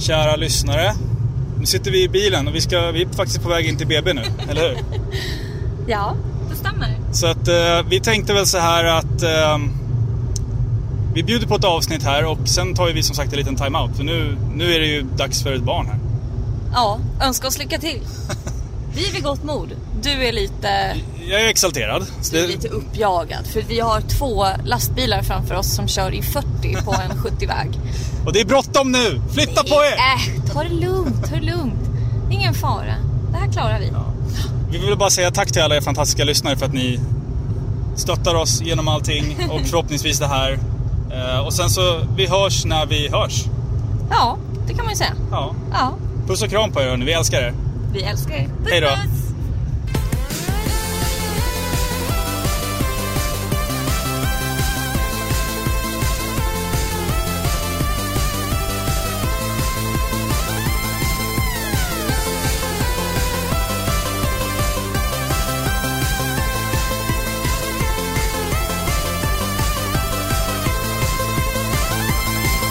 kära lyssnare. Nu sitter vi i bilen och vi, ska, vi är faktiskt på väg in till BB nu, eller hur? Ja, det stämmer. Så att eh, vi tänkte väl så här att eh, vi bjuder på ett avsnitt här och sen tar vi som sagt en liten time-out. För nu, nu är det ju dags för ett barn här. Ja, önska oss lycka till. Vi är vid gott mod. Du är lite, Jag är exalterad. Du är det, lite uppjagad för vi har två lastbilar framför oss som kör i 40 på en 70-väg. och det är bråttom nu! Flytta på er! Äh, ta det lugnt, ta det lugnt. Ingen fara. Det här klarar vi. Vi vill bara säga tack till alla er fantastiska lyssnare för att ni stöttar oss genom allting och förhoppningsvis det här. Eh, och sen så, vi hörs när vi hörs. Ja, det kan man ju säga. Ja. Ja, Puss och kram på er hörni, vi älskar er. Vi älskar er. Puss, Hej då.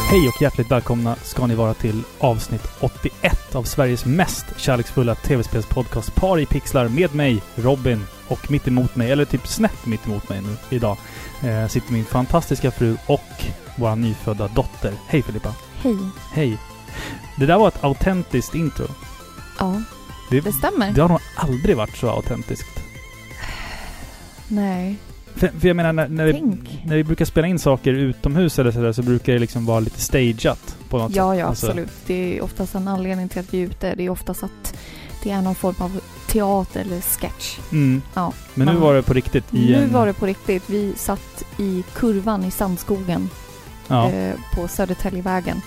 Hej och hjärtligt välkomna ska ni vara till avsnitt 81 av Sveriges mest kärleksfulla tv-spelspodcast Par i pixlar med mig, Robin. Och mitt emot mig, eller typ snett mitt emot mig nu idag, eh, sitter min fantastiska fru och vår nyfödda dotter. Hej Filippa! Hej. Hej! Det där var ett autentiskt intro. Ja, Det, det stämmer. det har nog aldrig varit så autentiskt. Nej. För, för jag menar, när, när, vi, när vi brukar spela in saker utomhus eller sådär så brukar det liksom vara lite stageat på något Ja, sätt. ja, Alltså, absolut. Det är oftast en anledning till att vi är ute. Det är oftast att det är någon form av teater eller sketch. Mm. Ja. Men nu var det på riktigt Nu en... var det på riktigt. Vi satt i kurvan i Sandskogen Ja, eh, på Södertäljevägen.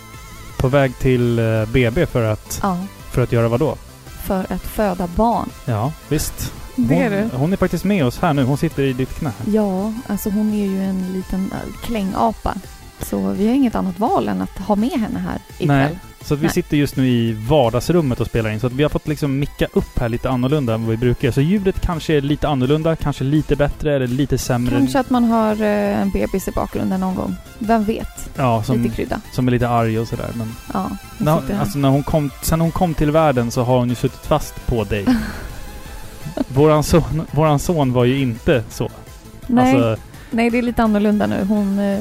på väg till eh, BB för att, Ja, för att göra vad då? för att föda barn. Ja, visst. Det är hon, det. hon är faktiskt med oss här nu. Hon sitter i ditt knä. Ja, alltså hon är ju en liten äh, klängapa. Så vi har inget annat val än att ha med henne här ikväll. Nej. Så att vi Nej. sitter just nu i vardagsrummet och spelar in. Så att vi har fått liksom micka upp här lite annorlunda än vad vi brukar. Så ljudet kanske är lite annorlunda, kanske lite bättre eller lite sämre. Kanske att man hör eh, en bebis i bakgrunden någon gång. Vem vet? Ja, som, Lite krydda. som är lite arg och sådär. Men Ja, när, alltså när hon kom, sen hon kom till världen så har hon ju suttit fast på dig. våran, son, våran son var ju inte så. Nej, Alltså, nej, det är lite annorlunda nu. Hon, eh,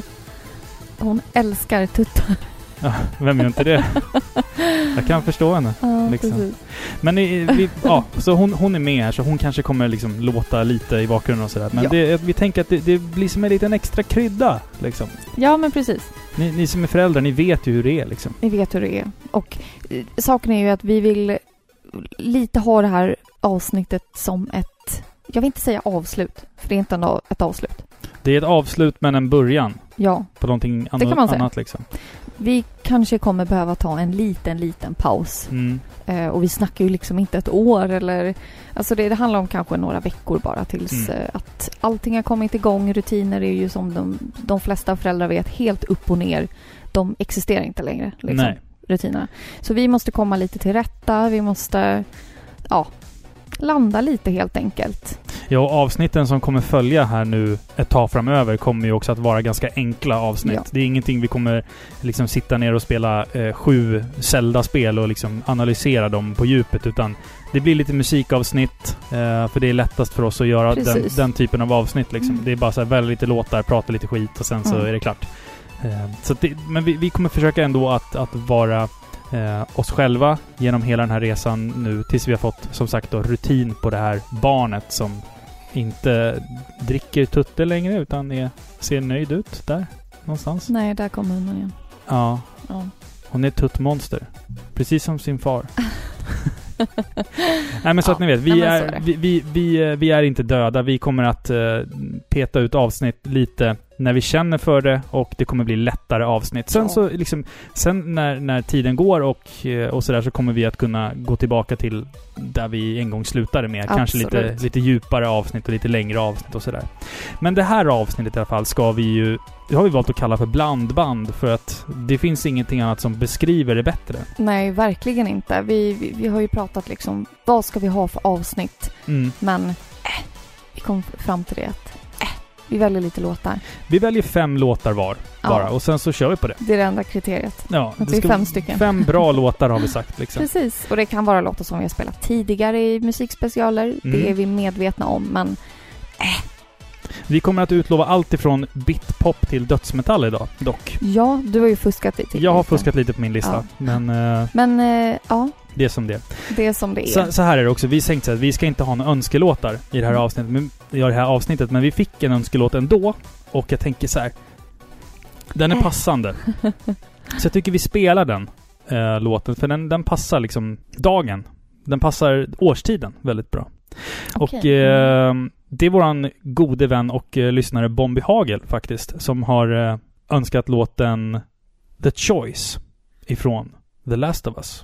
hon älskar tuttar. ja, vem gör inte det? Jag kan förstå henne. Ja, Liksom. Men i, vi, ja, så hon, hon är med här så hon kanske kommer liksom låta lite i bakgrunden och sådär. Men Ja. det, vi tänker att det, det blir som en liten extra krydda liksom. Ja, men precis. Ni, ni som är föräldrar, ni vet ju hur det är liksom. Vi vet hur det är. Och eh, saken är ju att vi vill lite ha det här avsnittet som ett... Jag vill inte säga avslut, för det är inte en, ett avslut. Det är ett avslut men en början Ja, på någonting anno, kan man säga. annat liksom. vi kanske kommer behöva ta en liten, liten paus. Mm. Eh, och vi snackar ju liksom inte ett år eller... Alltså det, det handlar om kanske några veckor bara tills Mm. eh, att allting har kommit igång. Rutiner är ju som de, de flesta föräldrar vet helt upp och ner. De existerar inte längre. Liksom, Nej. Rutinerna. Så vi måste komma lite till rätta. Vi måste, ja, landa lite helt enkelt. Ja, och avsnitten som kommer följa här nu ett tag framöver kommer ju också att vara ganska enkla avsnitt. Ja. Det är ingenting vi kommer liksom sitta ner och spela eh, sju Zelda-spel och liksom analysera dem på djupet, utan det blir lite musikavsnitt, eh, för det är lättast för oss att göra den, den typen av avsnitt. Liksom. Mm. Det är bara så här, välja lite låtar, prata lite skit och sen så Mm. är det klart. Eh, så det, men vi, vi kommer försöka ändå att, att vara eh, oss själva genom hela den här resan nu tills vi har fått, som sagt då, rutin på det här barnet som inte dricker tutte längre utan är, ser nöjd ut där någonstans. Nej, där kommer hunden igen. Ja, Ja. hon är ett tuttmonster. Precis som sin far. Nej men så Ja, att ni vet, vi, nej, är, är vi, vi, vi, eh, vi är inte döda. Vi kommer att eh, peta ut avsnitt lite när vi känner för det och det kommer bli lättare avsnitt. Sen Ja. så liksom, sen när, när tiden går och, eh, och sådär så kommer vi att kunna gå tillbaka till där vi en gång slutade med. Kanske lite, Absolut. lite djupare avsnitt och lite längre avsnitt och sådär. Men det här avsnittet i alla fall ska vi ju det har vi valt att kalla för blandband för att det finns ingenting annat som beskriver det bättre. Nej, verkligen inte. Vi, vi, vi har ju pratat liksom, vad ska vi ha för avsnitt? Mm. Men äh, vi kom fram till det att Vi väljer lite låtar. Vi väljer fem låtar var bara Ja. och sen så kör vi på det. Det är det enda kriteriet. Ja, Att det är fem stycken. Fem bra låtar har vi sagt liksom. Precis. Och det kan vara låtar som vi har spelat tidigare i musikspecialer. Mm. Det är vi medvetna om, men Vi kommer att utlova allt ifrån bitpop till dödsmetall idag, dock. ja, du har ju fuskat lite. Jag har fuskat lite på min lista, Ja. men eh, Men eh, ja, det är som det det är som det är. Så, så här är det också. Vi tänkte att vi ska inte ha några önskelåtar i det här Mm. avsnittet, men, i det här avsnittet, men vi fick en önskelåt ändå. Och jag tänker så här. Den är Äh. passande. så jag tycker vi spelar den eh, låten, för den, den passar liksom dagen. Den passar årstiden väldigt bra. Och Okej. eh, det är våran gode vän och eh, lyssnare Bombi Hagel faktiskt, som har eh, önskat låten The Choice ifrån The Last of Us.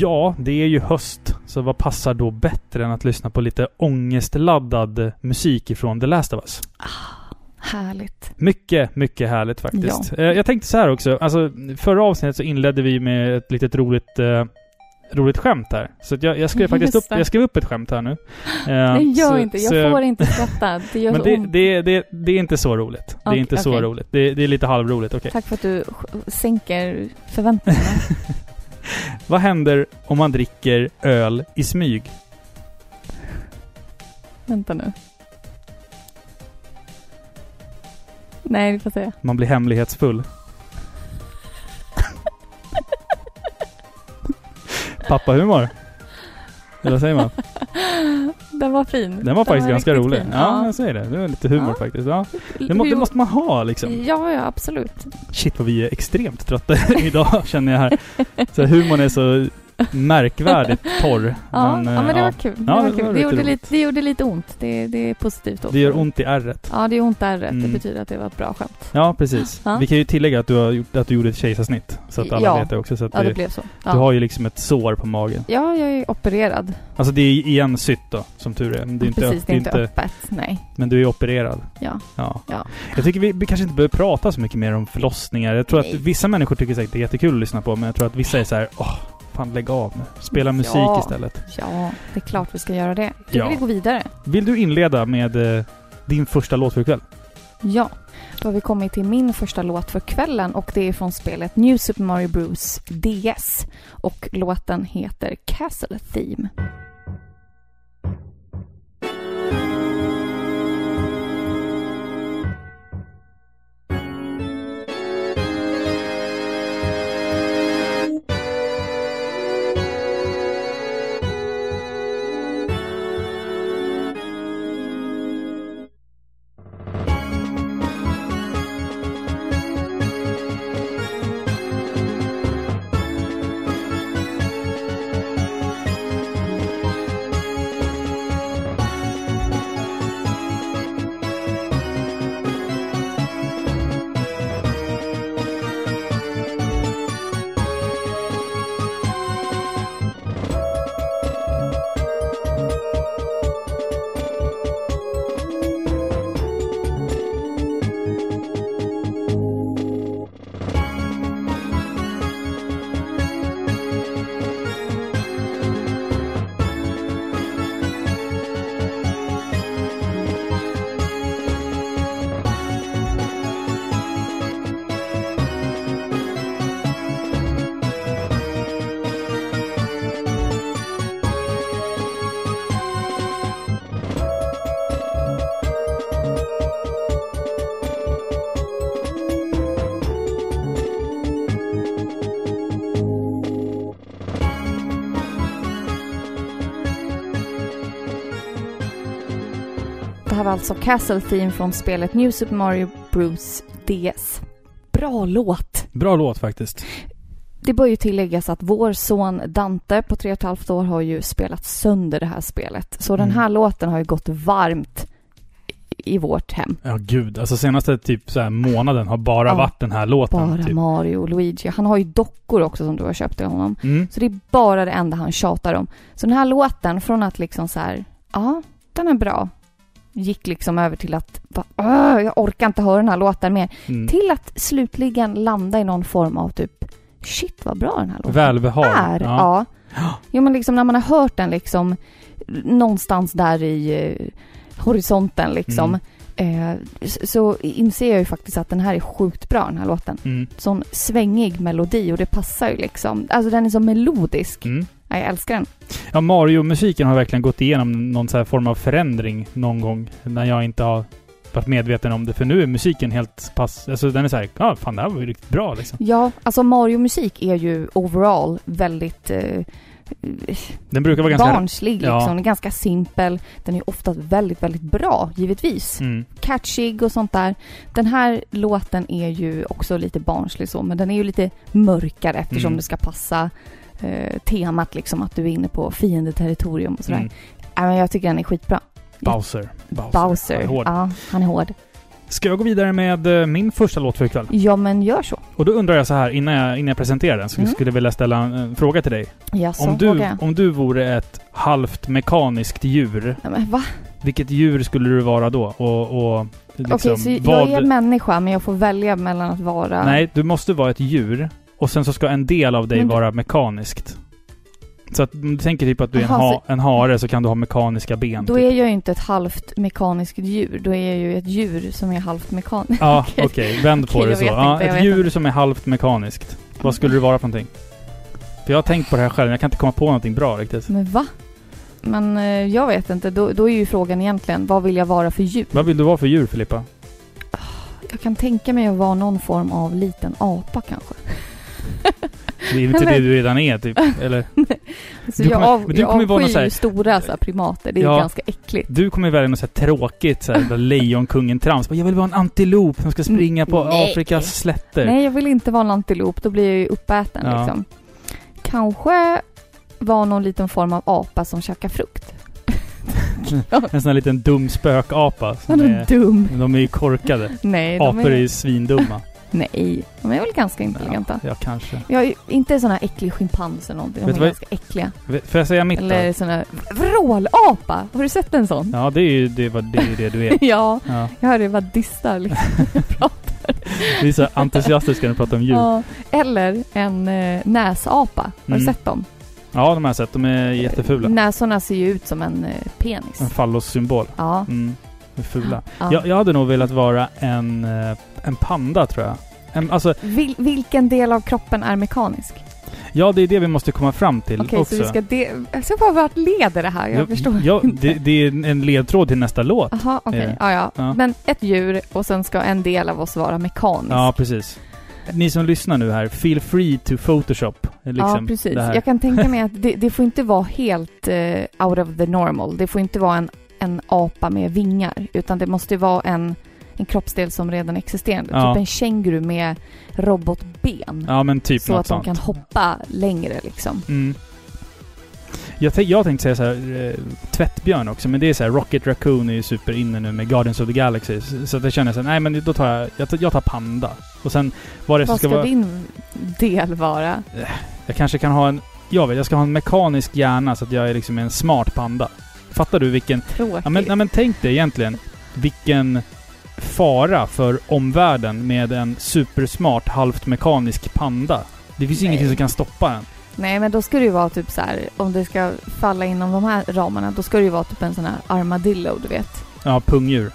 Ja, det är ju höst. Så vad passar då bättre än att lyssna på lite ångestladdad musik ifrån The Last of Us? Härligt. Mycket, mycket härligt faktiskt. Eh, Jag tänkte så här också. Alltså, förra avsnittet så inledde vi med ett litet roligt, eh, roligt skämt här. Så jag, jag skrev faktiskt upp, jag skrev upp ett skämt här nu. Eh, Nej, gör så- inte. Jag så- får inte skratta. Det gör Men så det, det, det, det är inte så roligt. Det är inte så okej. roligt. Det, är lite halvroligt, okej. Tack för att du sänker förväntningarna. Vad händer om man dricker öl i smyg? Vänta nu. Nej, du får säga. Man blir hemlighetsfull. Pappahumor. Eller vad säger man? Den var fin. Den var faktiskt ganska riktigt rolig. fin. Ja, jag säger det. Det var lite humor Ja. faktiskt. Ja. Det, må, det måste man ha liksom. Ja, ja, absolut. Shit vad vi är extremt trötta idag känner jag här. Så humorn är så märkvärdigt torr. Ja, Men, ja, eh, men det ja. var kul. Det, Ja, var kul. det, gjorde lite, det gjorde lite ont. Det, det är positivt då. Det gör ont i ärret. Ja, det gör ont där rätt. Mm. Det betyder att det var ett bra skämt. Ja, precis. Ja. Vi kan ju tillägga att du, har gjort, att du gjorde ett kejsarsnitt. Så att alla vet det också. Så att Ja, det det, blev så. Du har ju liksom ett sår på magen. ja, jag är opererad. Alltså det är igen sytt då, som tur är. Det är inte, Precis, det är inte öppet. Nej. Men du är opererad. Ja. Ja. Ja. Jag tycker vi, vi kanske inte behöver prata så mycket mer om förlossningar. Jag tror Nej. att vissa människor tycker säkert det är jättekul att lyssna på, men jag tror att vissa är så här, åh, fan lägg av nu. Spela musik Ja. istället. Ja, det är klart vi ska göra det. Då Ja. vi gå vidare. Vill du inleda med eh, din första låt för ikväll? Ja, då har vi kommit till min första låt för kvällen och det är från spelet New Super Mario Bros DS. Och låten heter Castle Theme. Alltså Castle Theme från spelet New Super Mario Bros DS. Bra låt! Bra låt faktiskt. Det bör ju tilläggas att vår son Dante på tre och ett halvt år har ju spelat sönder det här spelet. Så den Mm. här låten har ju gått varmt i vårt hem. Ja, gud. Alltså senaste typ så månaden har bara Ja. varit den här låten. Bara typ. Mario och Luigi. Han har ju dockor också som du har köpt till honom. Mm. Så det är bara det enda han tjatar om. Så den här låten, från att liksom så här, ja, den är bra. Gick liksom över till att, bara, "Åh, jag orkar inte höra den här låten mer. Mm. Till att slutligen landa i någon form av typ, shit vad bra den här låten Välbehag. är. Ja. Jo men liksom när man har hört den liksom någonstans där i eh, horisonten liksom. Eh, s- så inser jag ju faktiskt att den här är sjukt bra den här låten. Mm. Sån svängig melodi och det passar ju liksom. Alltså den är så melodisk. Mm. Ja, jag älskar den. Ja, Mario-musiken har verkligen gått igenom någon så form av förändring någon gång. När jag inte har varit medveten om det. För nu är musiken helt pass... Alltså den är så här, ja fan det här var ju riktigt bra liksom. Ja, alltså Mario-musik är ju overall väldigt eh, Den brukar vara ganska... barnslig liksom. Ja. Den är ganska simpel. Den är ofta väldigt, väldigt bra, givetvis. Mm. Catchig och sånt där. Den här låten är ju också lite barnslig så, men den är ju lite mörkare eftersom Mm. det ska passa eh, temat liksom att du är inne på fiendeterritorium och sådär. Mm. Ja, men jag tycker den är skitbra. Bowser. Bowser. Bowser. Han är hård. Ja, han är hård. Ska jag gå vidare med eh, min första låt för ikväll? Ja, men gör så. Och då undrar jag så här, innan jag, innan jag presenterar den, så Mm. skulle jag vilja ställa en, fråga till dig. Jaså, Om du, om du vore ett halvt mekaniskt djur, Nej, men va? vilket djur skulle du vara då? Och, och liksom, Okej, så vad... jag är människa, men jag får välja mellan att vara... Nej, du måste vara ett djur. Och sen så ska en del av dig Men vara mekaniskt. Så att om du tänker typ att du är en, Jaha, ha, en hare så kan du ha mekaniska ben. Då typ. är jag ju inte ett halvt mekaniskt djur. Då är jag ju ett djur som är halvt mekaniskt. Ja, okej. Okej. Vänd på Okej, det så. inte, jag ett djur inte. som är halvt mekaniskt. Vad skulle du vara för någonting? För jag har tänkt på det här själv, jag kan inte komma på någonting bra riktigt. Men va? Men eh, jag vet inte. Då, då är ju frågan egentligen, vad vill jag vara för djur? Vad vill du vara för djur, Filippa? Jag kan tänka mig att vara någon form av liten apa kanske. Det är inte det du redan är, typ? Eller? Så Du jag, kommer- av, men du jag kommer avskyr ju stora så här, primater. Det är Ja. ganska äckligt. Du kommer välja något så här tråkigt, så här, lejonkungen-trams. Jag vill vara en antilop som ska springa på Nej. Afrikas slätter. Nej, jag vill inte vara en antilop. Då blir jag ju uppäten Ja. liksom. Kanske vara någon liten form av apa som käkar frukt. En sån här liten dum spökapa. Som är, dum. de är ju korkade. Nej, Apor är är, ju svindumma. Nej, de är väl ganska intelligenta. Ja, ja, kanske. Jag är inte sån här äcklig schimpans eller någonting. De Vet är du vad- ganska äckliga. Får jag säga mitt Eller då? sån här vrålapa. Har du sett en sån? Ja, det är ju det, vad- det, är ju det du är. Ja, Ja. jag hörde var distar liksom. Vi är så entusiastiska när vi pratar om djur. Ja, Ja. Eller en eh, näsapa. Har Mm. du sett dem? de har jag sett. De är jättefula. Näsorna ser ju ut som en eh, penis. En fallossymbol. Ja. Mm. De är fula. ja. Jag, jag hade nog velat vara en, eh, en panda, tror jag. En, alltså, Vil, vilken del av kroppen är mekanisk? ja, det är det vi måste komma fram till Okej, också. så vi ska... De- jag ska bara vart leder det här? Jag Ja, förstår ja, inte. det, det är en ledtråd till nästa låt. Jaha, okej. Eh, Ja, ja, ja. Men ett djur och sen ska en del av oss vara mekanisk. Ja, precis. Ni som lyssnar nu här, feel free to photoshop. Liksom, ja, precis. Jag kan tänka mig att det, det får inte vara helt eh, out of the normal. Det får inte vara en, en apa med vingar, utan det måste vara en, en kroppsdel som redan existerar. Ja. Typ en känguru med robotben. Ja, men typ så att de kan hoppa längre liksom. Mm. Jag, jag tänkte säga så här, eh, tvättbjörn också, men det är så här, Rocket Raccoon är ju super inne nu med Guardians of the Galaxy. Så, så att jag känner så här, nej men då tar jag, jag tar, jag tar panda. Och sen vad det Vad ska ska vara... din del vara? Jag kanske kan ha en, jag vet, jag ska ha en mekanisk hjärna så att jag är liksom en smart panda. Fattar du vilken... Tråkigt. Ja men, ja, men tänk dig egentligen vilken fara för omvärlden med en supersmart halvt mekanisk panda. Det finns Nej. ingenting som kan stoppa den. Nej, men då ska det ju vara typ så här, om det ska falla inom de här ramarna, då ska det ju vara typ en sån här armadillo, du vet. Ja, pungdjur.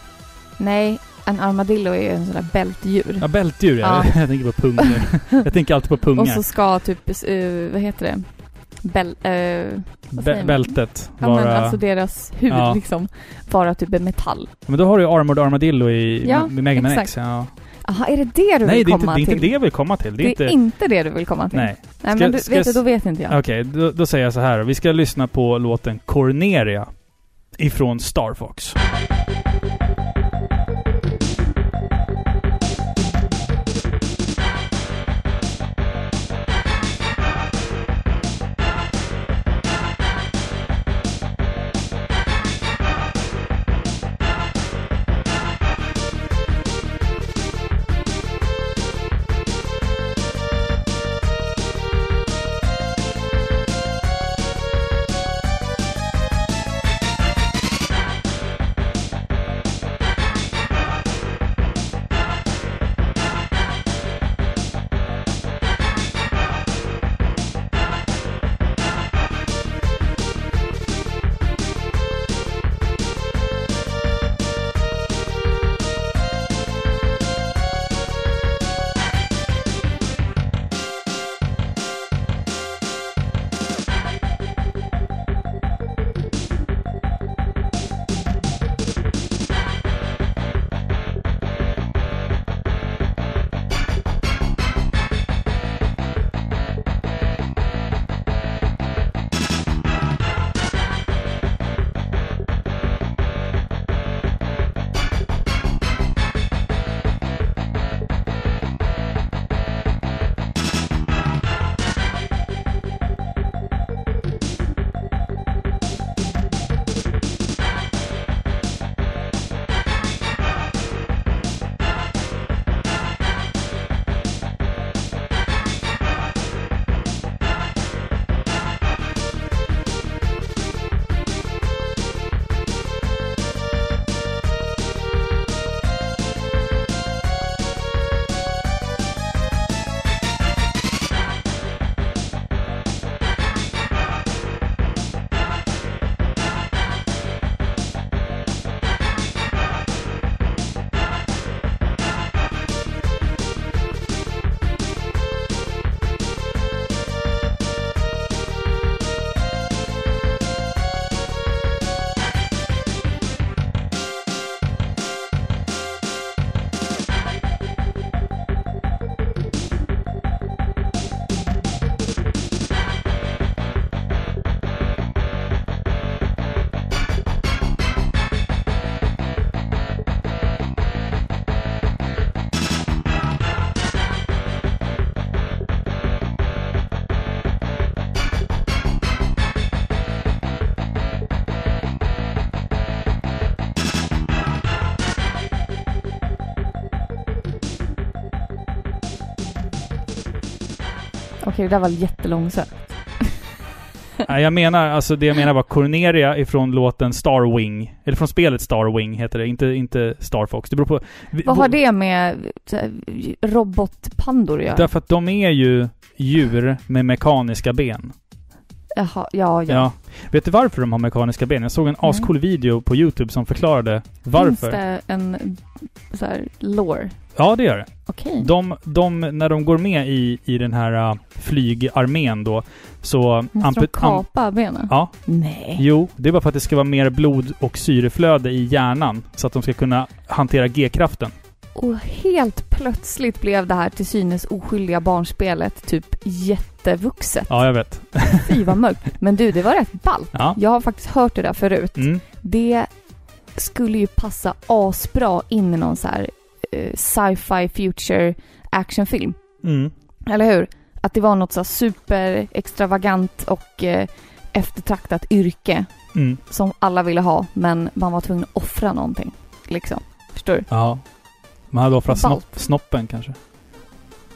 Nej, en armadillo är ju en sån där bältdjur. Ja, bältdjur ja. Ja. Jag tänker på pungdjur. jag tänker alltid på pungar. Och så ska typ, eh, vad heter det? Bäl, eh, Bä- bältet ja, vara... alltså deras hud Ja. liksom, vara typ en metall. Men då har du ju Armored Armadillo i Ja, Mega Man X. Ja. Jaha, är det det du Nej, vill det är, inte, komma det är inte till? det jag vill komma till. Det är inte... inte det du vill komma till? Nej. Nej, Ska- men du, ska vet du, då vet inte jag. Okej, då, då säger jag så här. Vi ska lyssna på låten Corneria ifrån Star Fox. Okej, det där var jättelångsökt. Nej, jag menar, alltså det jag menar var Corneria ifrån låten Starwing. Eller från spelet Starwing heter det, inte, inte Star Fox. Det beror på... Vad har det med robotpandor att göra? Därför att de är ju djur med mekaniska ben. Jaha, ja, ja. Ja. Vet du varför de har mekaniska ben? Jag såg en Nej. ascool video på YouTube som förklarade varför. Finns det en så här lore? Ja, det gör det. Okej. De, de, när de går med i, i den här uh, flygarmén då, så... Måste de kapa benen? ja, Nej. jo. Det är bara för att det ska vara mer blod och syreflöde i hjärnan. Så att de ska kunna hantera G-kraften. Och helt plötsligt blev det här till synes oskyldiga barnspelet typ jättevuxet. Ja, jag vet. Fy vad mörkt. Men du, det var rätt ballt. Ja. Jag har faktiskt hört det där förut. Mm. Det skulle ju passa asbra in i någon så här eh, sci-fi future actionfilm. Mm. Eller hur? Att det var något så super extravagant och eh, eftertraktat yrke Mm. som alla ville ha, men man var tvungen att offra någonting. Liksom. Förstår du? Ja. Man hade offrat snopp, snoppen kanske.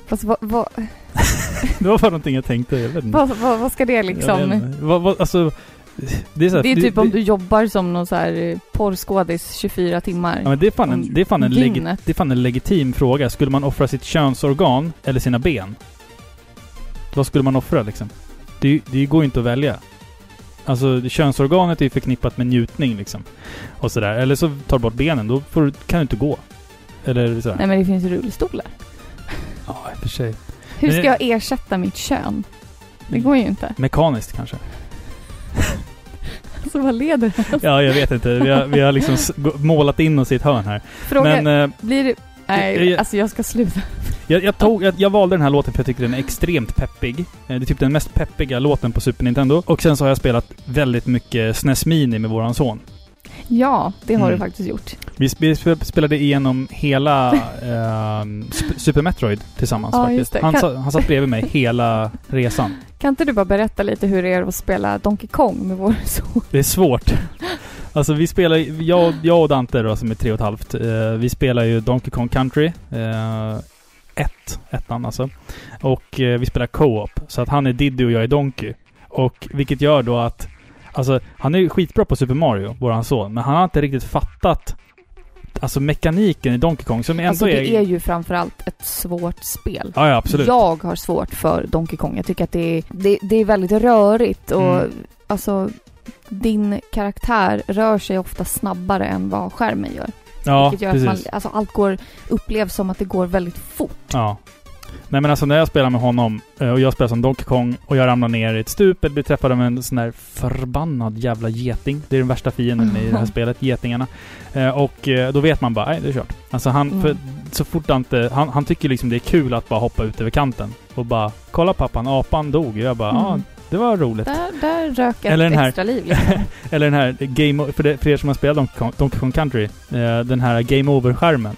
Fast vad, vad, Det var bara någonting jag tänkte. Jag vet inte. vad, vad, vad ska det liksom... Vad, vad, alltså... Det är, här, Det är typ om det, du jobbar som någon så här eh, porrskådis 24 timmar. Ja, men det är fan en, det är fan en, legi, det är fan en legitim fråga. Skulle man offra sitt könsorgan eller sina ben? Vad skulle man offra liksom? Det, det går ju inte att välja. Alltså könsorganet är ju förknippat med njutning liksom. Och sådär. Eller så tar du bort benen, då får, kan du inte gå. Eller sådär. Nej men det finns rullstolar. Ja, i och för sig. Hur Men ska det- jag ersätta mitt kön? Det går ju inte. Mekaniskt kanske. Så vad leder det? Ja, jag vet inte. Vi har, vi har liksom s- gå- målat in oss i ett hörn här. Fråga, Men eh, blir det... Nej, jag- alltså jag ska sluta. jag, jag, tog, jag, jag valde den här låten för jag tycker den är extremt peppig. Eh, Det är typ den mest peppiga låten på Super Nintendo. Och sen så har jag spelat väldigt mycket SNES Mini med våran son. Ja, det har Mm. du faktiskt gjort. Vi sp- sp- spelade igenom hela eh, Super Metroid tillsammans Ja, faktiskt. Han, Kan- han satt bredvid mig hela resan. Kan inte du bara berätta lite hur det är att spela Donkey Kong med vår son? Det är svårt. Alltså vi spelar, jag, jag och Dante då som är tre och ett halvt, eh, vi spelar ju Donkey Kong Country. Eh, ett, ettan alltså. Och eh, vi spelar co-op. Så att han är Diddy och jag är Donkey. Och vilket gör då att, alltså han är ju skitbra på Super Mario, våran son. Men han har inte riktigt fattat Alltså mekaniken i Donkey Kong som ändå Alltså det är... är ju framförallt ett svårt spel. Ja, ja absolut. Jag har svårt för Donkey Kong. Jag tycker att det är, det, det är väldigt rörigt och Mm. alltså din karaktär rör sig ofta snabbare än vad skärmen gör. ja, vilket gör precis. att man, alltså allt går, upplevs som att det går väldigt fort. Ja. Nej men alltså när jag spelar med honom eh, och jag spelar som Donkey Kong och jag ramlar ner i ett stup eller blir träffad av en sån där förbannad jävla geting. Det är den värsta fienden i det här spelet, getingarna. Eh, Och eh, då vet man bara, nej det är kört. Alltså han, Mm. för så fort Dante, han, han tycker liksom det är kul att bara hoppa ut över kanten. Och bara, kolla pappan, apan dog. Och jag bara, ja Mm. det var roligt. Där, där rök ett Eller den här- extra liv liksom. Eller den här Game för, det, för er som har spelat Donkey Kong, Donkey Kong Country, eh, den här Game Over-skärmen.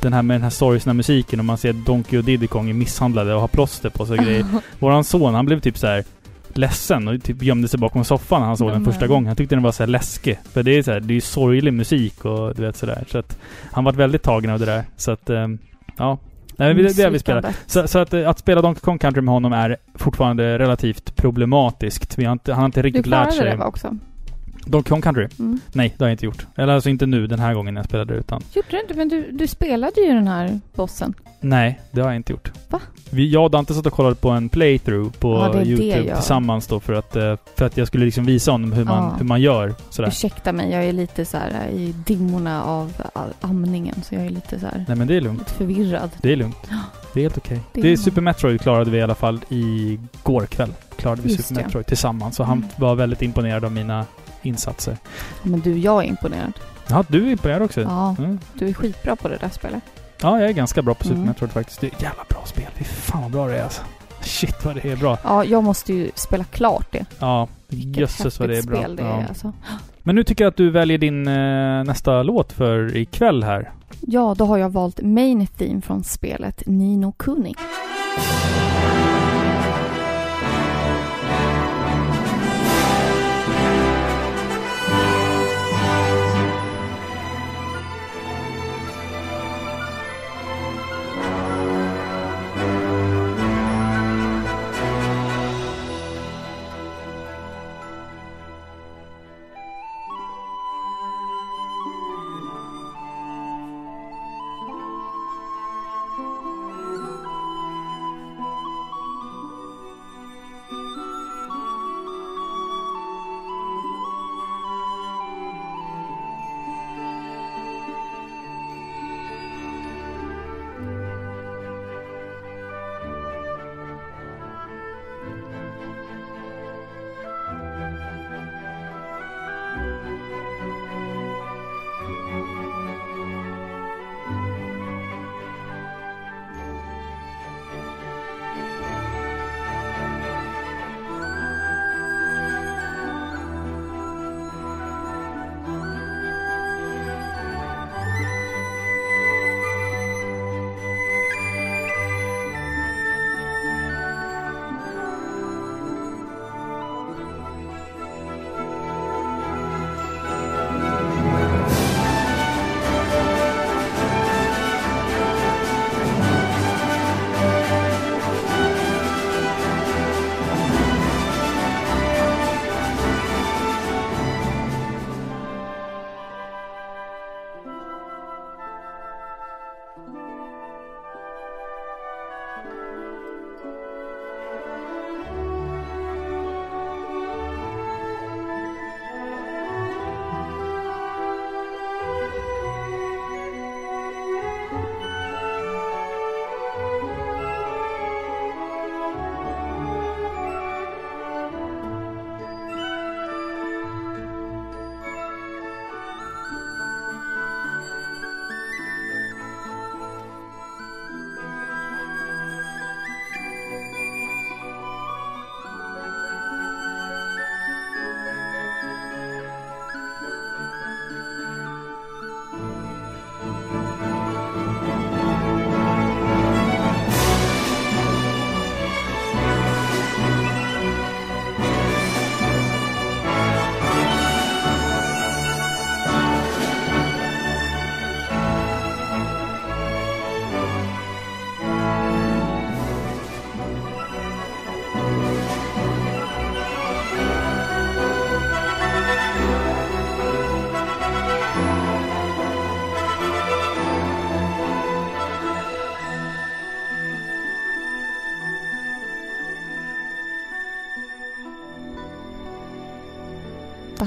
Den här med den här sorgsna musiken och man ser Donkey och Diddy Kong är misshandlade och har plåster på sig och grejer. Våran son, han blev typ så här ledsen och typ gömde sig bakom soffan när han såg den Nämen. första gången. Han tyckte den var så här läskig. För det är så här, det är ju sorglig musik och du vet sådär. Så att han var väldigt tagen av det där. Så att, eh, ja. Nej, men det, det har vi. Misslyckandet. Så, så att, eh, att spela Donkey Kong Country med honom är fortfarande relativt problematiskt. Vi har inte, han har inte Du riktigt lärt klarade sig. det va också? Donkey Kong Country? Mm. Nej, det har jag inte gjort. Eller alltså inte nu, den här gången jag spelade utan... Gjorde du inte? Men du, du spelade ju den här bossen. Nej, det har jag inte gjort. Va? Vi, jag och Dante satt och kollade på en playthrough på Ja, YouTube jag- tillsammans då för att, eh, för att jag skulle liksom visa honom hur man, Ja. hur man gör. Sådär. Ursäkta mig, jag är lite så här eh, i dimmorna av amningen. Så jag är lite så här, Nej men det är lugnt. lite förvirrad. Det är lugnt. Det är helt okej. Det Det, är- Super Metroid klarade vi i alla fall igår kväll. Klarade vi Just Super. Metroid tillsammans. Så han Mm. var väldigt imponerad av mina insatser. Men du, jag är imponerad. Ja, du är imponerad också. Ja, Mm. du är skitbra på det där spelet. Ja, jag är ganska bra på Super Mm. Metroid faktiskt. Det är ett jävla bra spel. Fy fan vad bra det är alltså. Shit vad det är bra. Ja, jag måste ju spela klart det. Ja, jösses vad det är bra. spel det ja. är alltså. Men nu tycker jag att du väljer din eh, nästa låt för ikväll här. Ja, då har jag valt Main Theme från spelet Nino Kuni.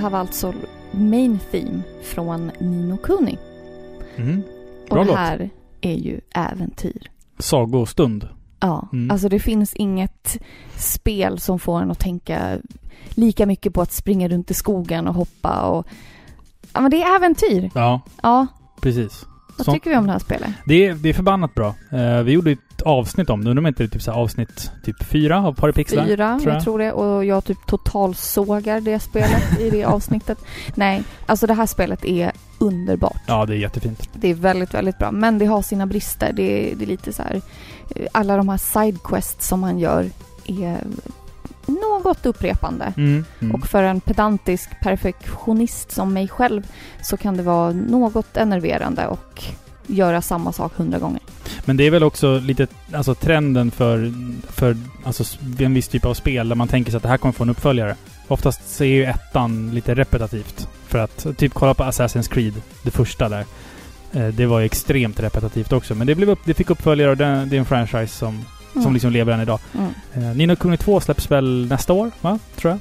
Här var alltså Main Theme från Nino Kuni. Mm. Och Bra det låt. här är ju äventyr. Sagostund. Ja, Mm. alltså det finns inget spel som får en att tänka lika mycket på att springa runt i skogen och hoppa och... Ja men det är äventyr. Ja, Ja, precis. Vad tycker vi om det här spelet? Det är, det är förbannat bra. Eh, vi gjorde ett avsnitt om det. Undrar om inte det är typ så avsnitt typ fyra av Paripixlar? Fyra, tror jag. jag tror det. Och jag typ totalsågar det spelet i det avsnittet. Nej, alltså det här spelet är underbart. Ja, det är jättefint. Det är väldigt, väldigt bra. Men det har sina brister. Det är, det är lite så här... eh, Alla de här sidequests som man gör är något upprepande. Mm. Mm. Och för en pedantisk perfektionist som mig själv så kan det vara något enerverande och göra samma sak hundra gånger. Men det är väl också lite alltså, trenden för, för alltså, en viss typ av spel där man tänker sig att det här kommer få en uppföljare. Oftast så är ju ettan lite repetitivt. För att typ kolla på Assassin's Creed, det första där. Eh, Det var ju extremt repetitivt också. Men det, blev upp, det fick uppföljare och det, det är en franchise som, Mm. som liksom lever än idag. Mm. Eh, Nino Kuni 2 släpps väl nästa år, va? Tror jag.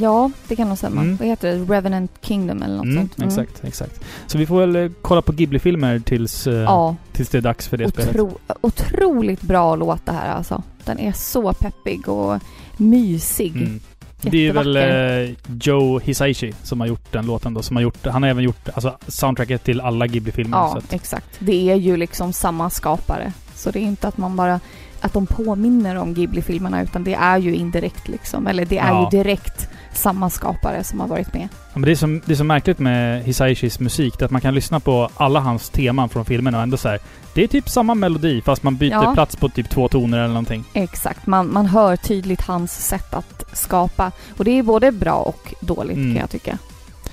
Ja, det kan nog stämma. Mm. Vad heter det? Revenant Kingdom eller något Mm, sånt? Mm. Exakt, exakt. Så vi får väl eh, kolla på Ghibli-filmer tills, eh, Ja, tills det är dags för det spelet. otro, otroligt bra låt det här alltså. Den är så peppig och mysig. Mm. Det är väl eh, Joe Hisaishi som har gjort den låten då. Som har gjort, han har även gjort alltså, soundtracket till alla Ghibli-filmer. Ja, exakt. Det är ju liksom samma skapare. Så det är inte att man bara att de påminner om Ghibli-filmerna utan det är ju indirekt liksom. Eller det är Ja. ju direkt samma skapare som har varit med. Ja, men det, är som, det är så märkligt med Hisaishis musik. Att man kan lyssna på alla hans teman från filmerna och ändå så här, Det är typ samma melodi fast man byter Ja. plats på typ två toner eller någonting. Exakt. Man, man hör tydligt hans sätt att skapa. Och det är både bra och dåligt Mm. kan jag tycka.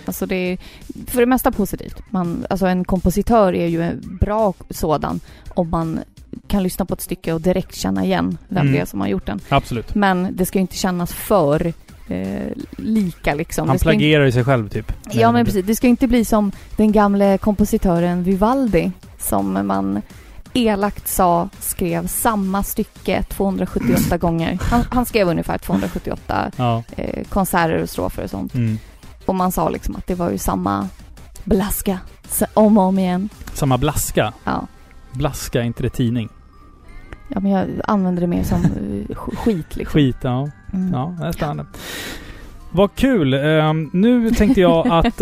Alltså det är för det mesta positivt. Man, alltså en kompositör är ju en bra sådan om man kan lyssna på ett stycke och direkt känna igen vem Mm. det är som har gjort den. Absolut. Men det ska ju inte kännas för eh, lika liksom. Han plagierar ju sig själv typ. Ja men precis. Det ska inte bli som den gamle kompositören Vivaldi som man elakt sa skrev samma stycke 278 gånger. Han, han skrev ungefär 278 Ja. eh, konserter och strofer och sånt. Mm. Och man sa liksom att det var ju samma blaska om och om igen. Samma blaska. Ja. Blaska, inte det tidning? Ja men jag använder det mer som eh, sk- skit liksom. Skit, ja. Mm. Ja, det är spännande. Vad kul! Ehm, nu tänkte jag att...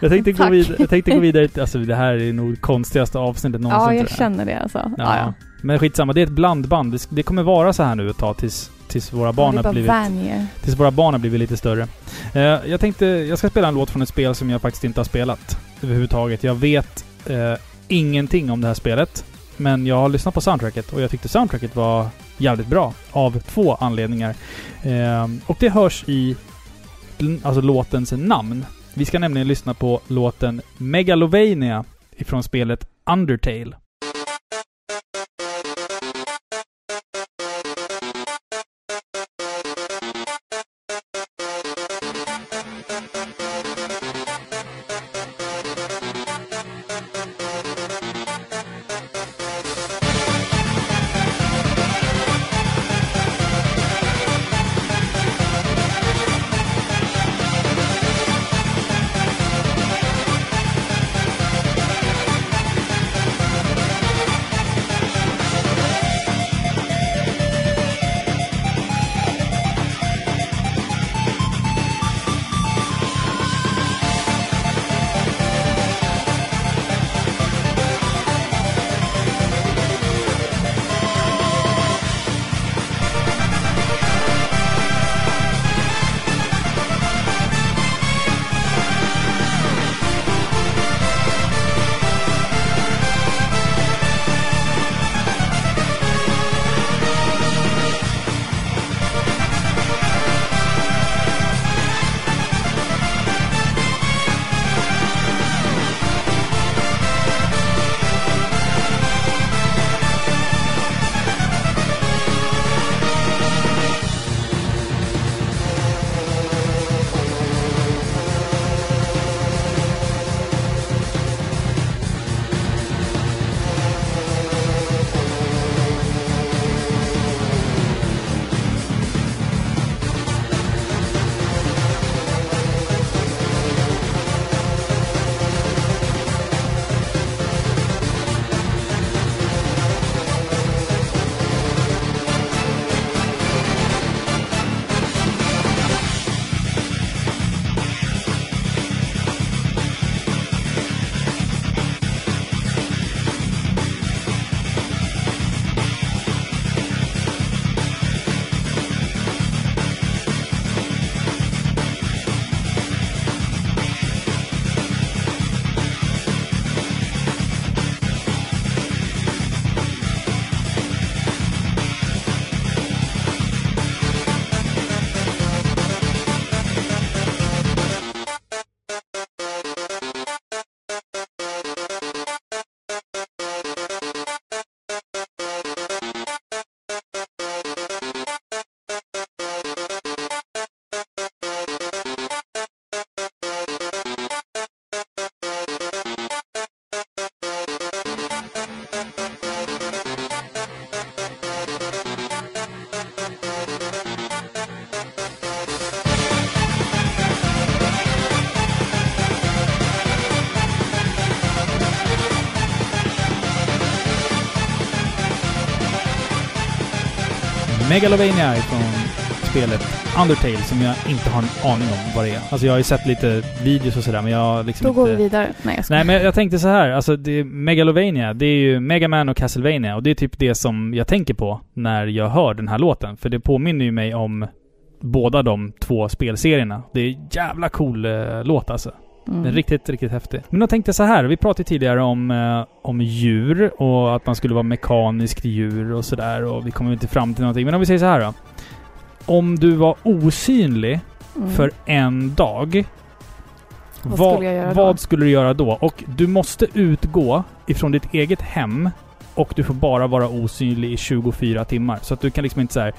jag, tänkte gå Tack. vid, jag tänkte gå vidare till... Alltså det här är nog konstigaste avsnittet någonsin. Ja, jag känner det alltså. Ja, Ja. ja. Men skitsamma, det är ett blandband. Det, kommer vara så här nu ett tag tills, tills, våra, barn har blivit, vänjer. tills våra barn har blivit lite större. Eh, jag tänkte, jag ska spela en låt från ett spel som jag faktiskt inte har spelat överhuvudtaget. Jag vet eh, ingenting om det här spelet. Men jag har lyssnat på soundtracket och jag tyckte soundtracket var jävligt bra. Av två anledningar. Eh, och det hörs i alltså låtens namn. Vi ska nämligen lyssna på låten Megalovania ifrån spelet Undertale. Megalovania från spelet Undertale som jag inte har en aning om vad det är. Alltså jag har ju sett lite videos och sådär men jag har liksom Då inte... går vi vidare. Nej, jag skojar. Nej men jag tänkte så här, alltså det, Megalovania, det är ju Mega Man och Castlevania och det är typ det som jag tänker på när jag hör den här låten. För det påminner ju mig om båda de två spelserierna. Det är jävla cool eh, låt alltså. Mm. Den är riktigt, riktigt häftig. Men jag tänkte så här, vi pratade tidigare om, eh, om djur och att man skulle vara mekaniskt djur och sådär och vi kommer inte fram till någonting. Men om vi säger så här då. Om du var osynlig Mm. för en dag. Vad vad, skulle jag göra då? vad skulle du göra då? Och du måste utgå ifrån ditt eget hem och du får bara vara osynlig i 24 timmar. Så att du kan liksom inte säga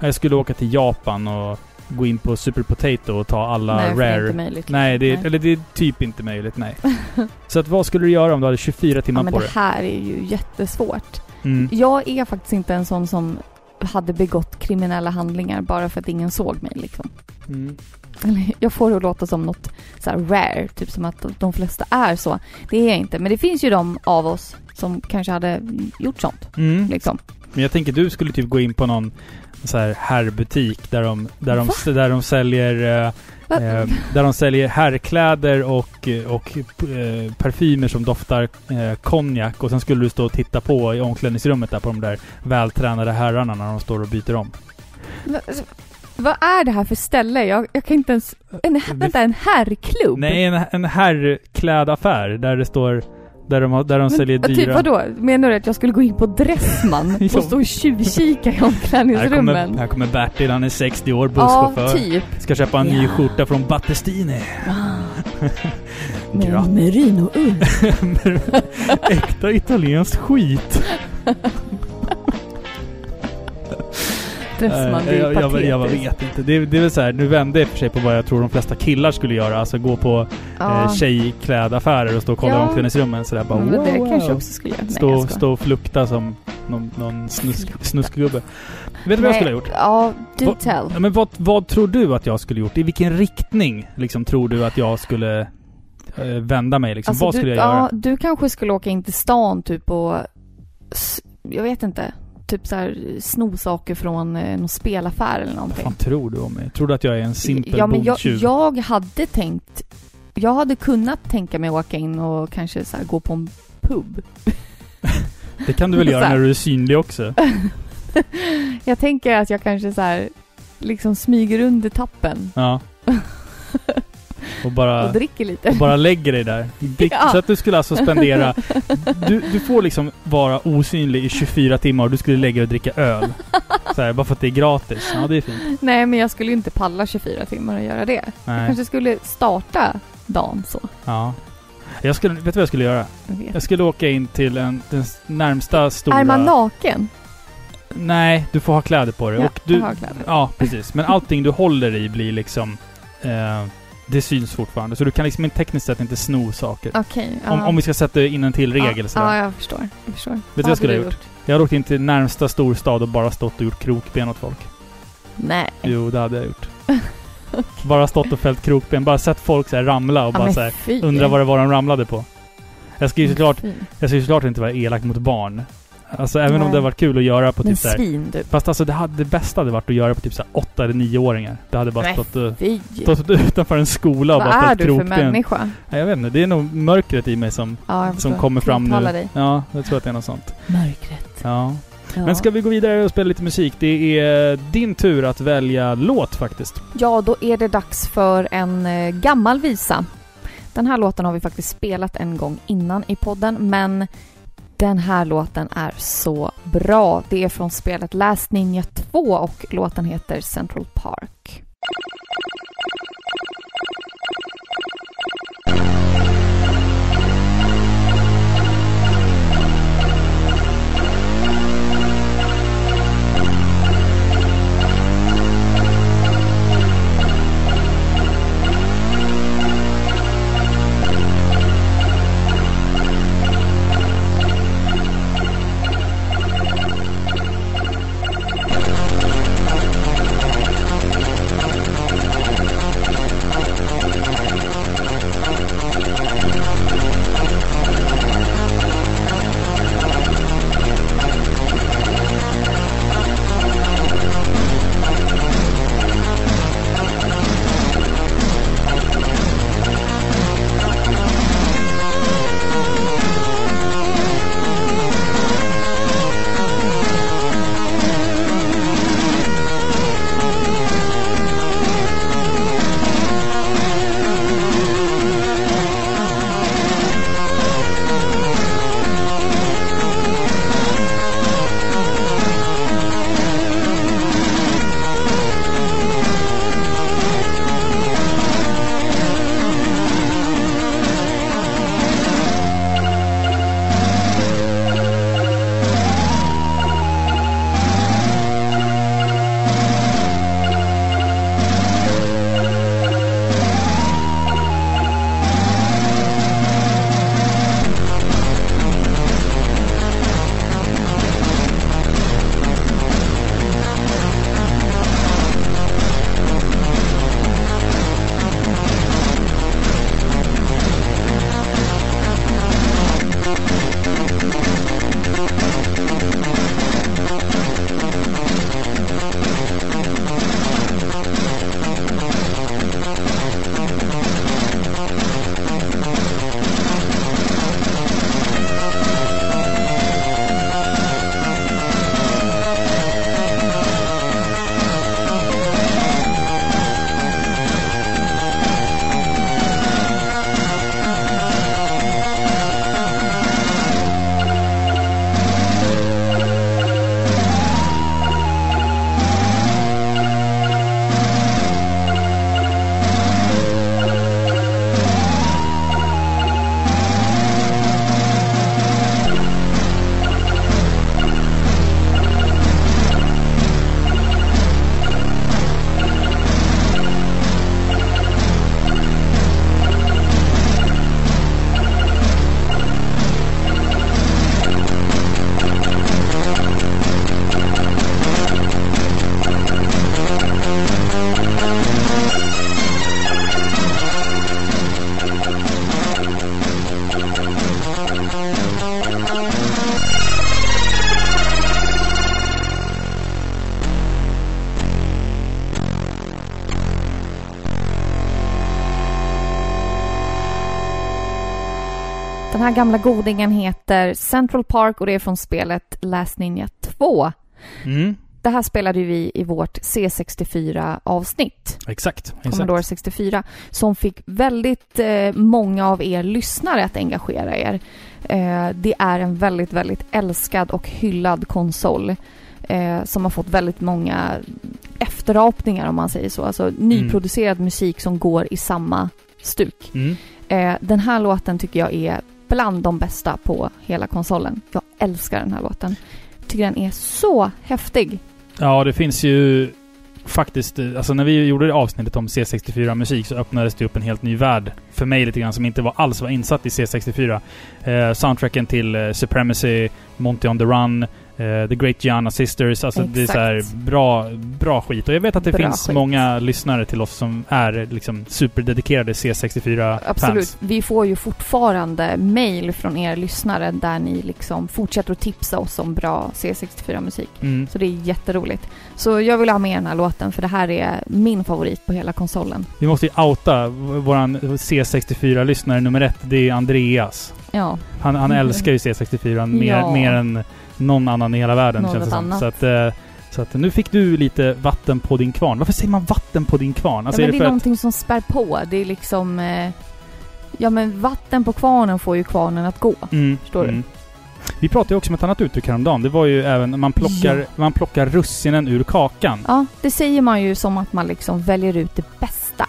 jag skulle åka till Japan och gå in på Super Potato och ta alla Nej, för det är rare... inte möjligt. Nej, det är, Nej. eller det är typ inte möjligt, nej. så att vad skulle du göra om du hade 24 timmar Ja, men på det dig? här är ju jättesvårt. Mm. Jag är faktiskt inte en sån som hade begått kriminella handlingar bara för att ingen såg mig liksom. Mm. Jag får det att låta som något så rare, typ som att de flesta är så. Det är jag inte, men det finns ju de av oss som kanske hade gjort sånt. Mm. Liksom. Men jag tänker du skulle typ gå in på någon så här herrbutik där de, där de, där de säljer eh? Eh, där de säljer herrkläder och, och eh, parfymer som doftar eh, konjak. Och sen skulle du stå och titta på i omklädningsrummet där på de där vältränade herrarna när de står och byter om. Va- Vad är det här för ställe? Jag, jag kan inte ens... En, vänta, en herrklubb? Nej, en, en herrklädaffär där det står... Där de, har- där de Men, säljer Typ dyra... vadå? Menar du att jag skulle gå in på Dressman Ja. och stå och tjuvkika i Här kommer, omklädningsrummen? här kommer Bertil, han är 60 år, Ja, busschaufför. typ. Ska köpa en ny Ja. skjorta från Battestini. Med Gratis. merinoull. Äkta italienskt skit. Det Nej, är jag, jag, jag, jag vet inte. Det, det är väl så här, nu vände jag för sig på vad jag tror de flesta killar skulle göra. Alltså gå på Ja. eh, tjejklädaffärer och stå och kolla Ja. omklädningsrummen sådär bara Men wow, det wow. kanske också skulle göra. Nej, Stå, skojar. stå och flukta som någon, någon snusk, snuskgubbe. Vet du vad jag skulle ha gjort? Ja, do tell. Ja, men vad, vad tror du att jag skulle gjort? I vilken riktning liksom tror du att jag skulle eh, vända mig liksom? Alltså, vad du, skulle jag ja, göra? du kanske skulle åka in till stan typ och... Jag vet inte. Typ så här sno saker från eh, någon spelaffär eller Vad någonting. fan tror du om mig? Tror du att jag är en simpel ja, men jag, bondtjuv? jag hade tänkt... Jag hade kunnat tänka mig att åka in och kanske så här gå på en pub. Det kan du väl göra när du är synlig också? Jag tänker att jag kanske så här liksom smyger under tappen Ja. Och bara... och dricker lite. och bara lägger dig där. Dick, Ja. Så att du skulle alltså spendera... Du, du får liksom vara osynlig i 24 timmar och du skulle lägga dig och dricka öl. Så här, bara för att det är gratis. Ja, det är fint. Nej, men jag skulle inte palla 24 timmar och göra det. Jag Nej. kanske skulle starta dagen så. Ja. Jag skulle, vet du vad jag skulle göra? Jag. Jag skulle åka in till en, den närmsta stora... Är man naken? Nej, du får ha kläder på dig. Ja, och du, jag har kläder. Ja, precis. Men allting du håller i blir liksom... Eh, det syns fortfarande. Så du kan liksom tekniskt sett inte sno saker. Okej. Om, ja. om vi ska sätta in en till regel ja, sådär. Ja, jag förstår. Jag förstår. Vet du vad jag skulle ha gjort? Jag hade åkt in till närmsta storstad och bara stått och gjort krokben åt folk. Nej. Jo, det hade jag gjort. bara stått och fällt krokben. Bara sett folk så här ramla och Ja, bara så här, undra vad det var de ramlade på. Jag ska ju såklart, jag ska ju såklart inte vara elak mot barn. Alltså även om Nej. det hade varit kul att göra på Men typ så här, svin du. Fast alltså det, hade, det bästa hade varit att göra på typ så här åtta eller nioåringar. Det hade bara Nej, stått, Fy. stått utanför en skola och Vad bara är ställt du för krokben. människa? Nej, jag vet inte, det är nog mörkret i mig som, Ja, jag som förstår. kommer fram Tilltalar nu. Dig. Ja, jag tror att det är något sånt. Mörkret. Ja. Ja. Men ska vi gå vidare och spela lite musik? Det är din tur att välja låt faktiskt. Ja, då är det dags för en eh, gammal visa. Den här låten har vi faktiskt spelat en gång innan i podden, men den här låten är så bra. Det är från spelet Last Ninja 2 och låten heter Central Park. Här gamla godingen heter Central Park och det är från spelet Last Ninja 2. Mm. Det här spelade vi i vårt C64-avsnitt, Exakt. Commodore exakt. 64, som fick väldigt eh, många av er lyssnare att engagera er. Eh, det är en väldigt, väldigt älskad och hyllad konsol eh, som har fått väldigt många efterapningar om man säger så. Alltså nyproducerad musik som går i samma stuk. Mm. Eh, den här låten tycker jag är bland de bästa på hela konsolen. Jag älskar den här låten. Tycker den är så häftig. Ja, det finns ju faktiskt... Alltså när vi gjorde det avsnittet om C64-musik så öppnades det upp en helt ny värld för mig lite grann som inte var, alls var insatt i C64. Eh, soundtracken till eh, Supremacy, Monty on the Run, eh, The Great Gianna Sisters. Alltså det är så här Exakt. bra, bra skit. Och jag vet att det Bra finns skit. många lyssnare till oss som är liksom superdedikerade C64-fans. Absolut. Vi får ju fortfarande mail från er lyssnare där ni liksom fortsätter att tipsa oss om bra C64-musik. Mm. Så det är jätteroligt. Så jag vill ha med den här låten för det här är min favorit på hela konsolen. Vi måste ju outa v- våran C64-lyssnare nummer ett. Det är Andreas. Ja, Han, han älskar ju C64 mer, Ja. mer än någon annan i hela världen Något känns det som. Så att, eh, så att nu fick du lite vatten på din kvarn. Varför säger man vatten på din kvarn? Alltså ja är det det är för att... någonting som spär på. Det är liksom... Eh, ja men vatten på kvarnen får ju kvarnen att gå. Mm, Förstår du? Vi pratade ju också om ett annat uttryck häromdagen. Det var ju även man plockar, Ja. man plockar russinen ur kakan. Ja, det säger man ju som att man liksom väljer ut det bästa.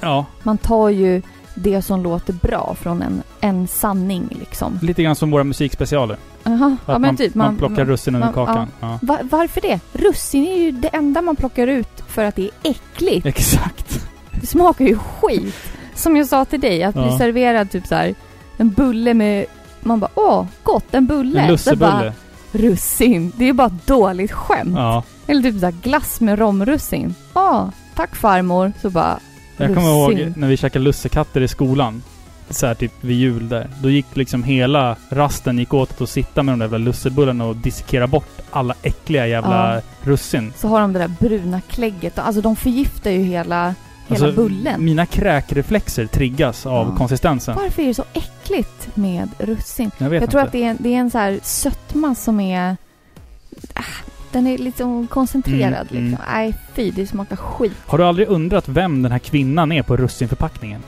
Ja, Man tar ju det som låter bra från en, en sanning liksom. lite grann som våra musikspecialer. Att ja men man, typ. man, plockar russinen ur man- kakan. Ja. Va- varför det? Russin är ju det enda man plockar ut för att det är äckligt. Exakt. Det smakar ju skit. Som jag sa till dig, att bli Ja. serverad typ så här en bulle med... Man bara åh, gott, en bulle. En bara, lussebulle. russin. Det är bara ett dåligt skämt. Ja. Eller typ så här glass med romrussin. Åh, tack farmor. Så bara, Jag kommer ihåg när vi käkade lussekatter i skolan. Så här typ vid jul där. Då gick liksom hela rasten gick åt att sitta med de där jävla lussebullarna och dissekera bort alla äckliga jävla Ja. russin. så har de det där bruna klägget. Alltså de förgiftar ju hela, hela bullen. Alltså, Mina kräkreflexer triggas av Ja. konsistensen. Varför är det så äckligt med russin? Jag vet Jag tror inte. att det är, en- det är en så här sötma som är... Ah, den är liksom koncentrerad Mm, liksom. Nej, fy, det smakar skit. Har du aldrig undrat vem den här kvinnan är på russinförpackningen?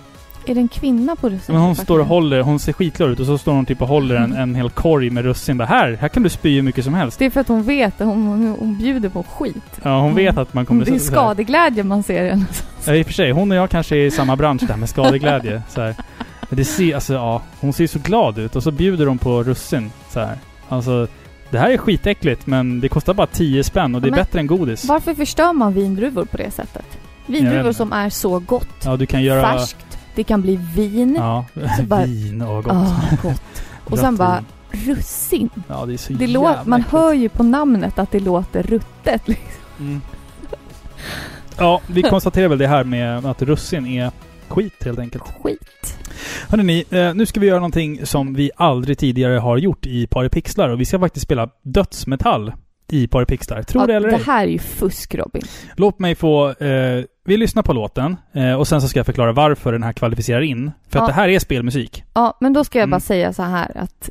Är det en kvinna på russin? Men hon står och håller, hon ser skitglad ut och så står hon typ och håller en, en hel korg med russin. Bara, här, här kan du spy hur mycket som helst. Det är för att hon vet att hon, hon, hon bjuder på skit. Ja, hon vet att man kommer... Det är skadeglädje man ser den. Ja, i och för sig. Hon och jag kanske är i samma bransch där med skadeglädje. Så här. Men det ser, alltså ja, hon ser så glad ut och så bjuder hon på russin. Så här. Alltså, det här är skitäckligt men det kostar bara 10 spänn och det är Men- bättre än godis. Varför förstör man vindruvor på det sättet? Vindruvor som är så gott. Ja, du kan göra... Färskt. Det kan bli vin. Ja, bara- vin och gott. Ah, gott. Och sen bara russin. Ja, det är så Det jävla man äckligt. hör ju på namnet att det låter ruttet. Liksom. Mm. Ja, vi konstaterar väl det här med att russin är skit helt enkelt. Skit. Hörrni, eh, nu ska vi göra någonting som vi aldrig tidigare har gjort i Paripixlar och vi ska faktiskt spela dödsmetall i Paripixlar. Tror Ja, det eller det här är ju fusk Robin. Låt mig få... Eh, vi lyssnar på låten eh, och sen så ska jag förklara varför den här kvalificerar in. För att Ja. det här är spelmusik. Ja, men då ska jag Mm. bara säga så här att,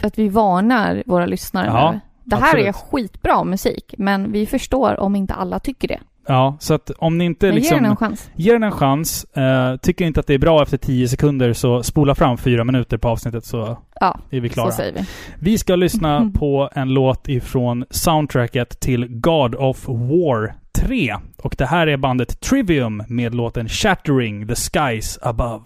att vi varnar våra lyssnare Ja, nu. Det här är absolut. skitbra musik, men vi förstår om inte alla tycker det. Ja, så att om ni inte Men liksom... ge den en chans. Ge den en chans. Eh, tycker inte att det är bra efter 10 sekunder så spola fram fyra minuter på avsnittet så Ja, är vi klara. så säger vi. Vi ska lyssna på en låt ifrån soundtracket till God of War 3. Och det här är bandet Trivium med låten Shattering the Skies Above.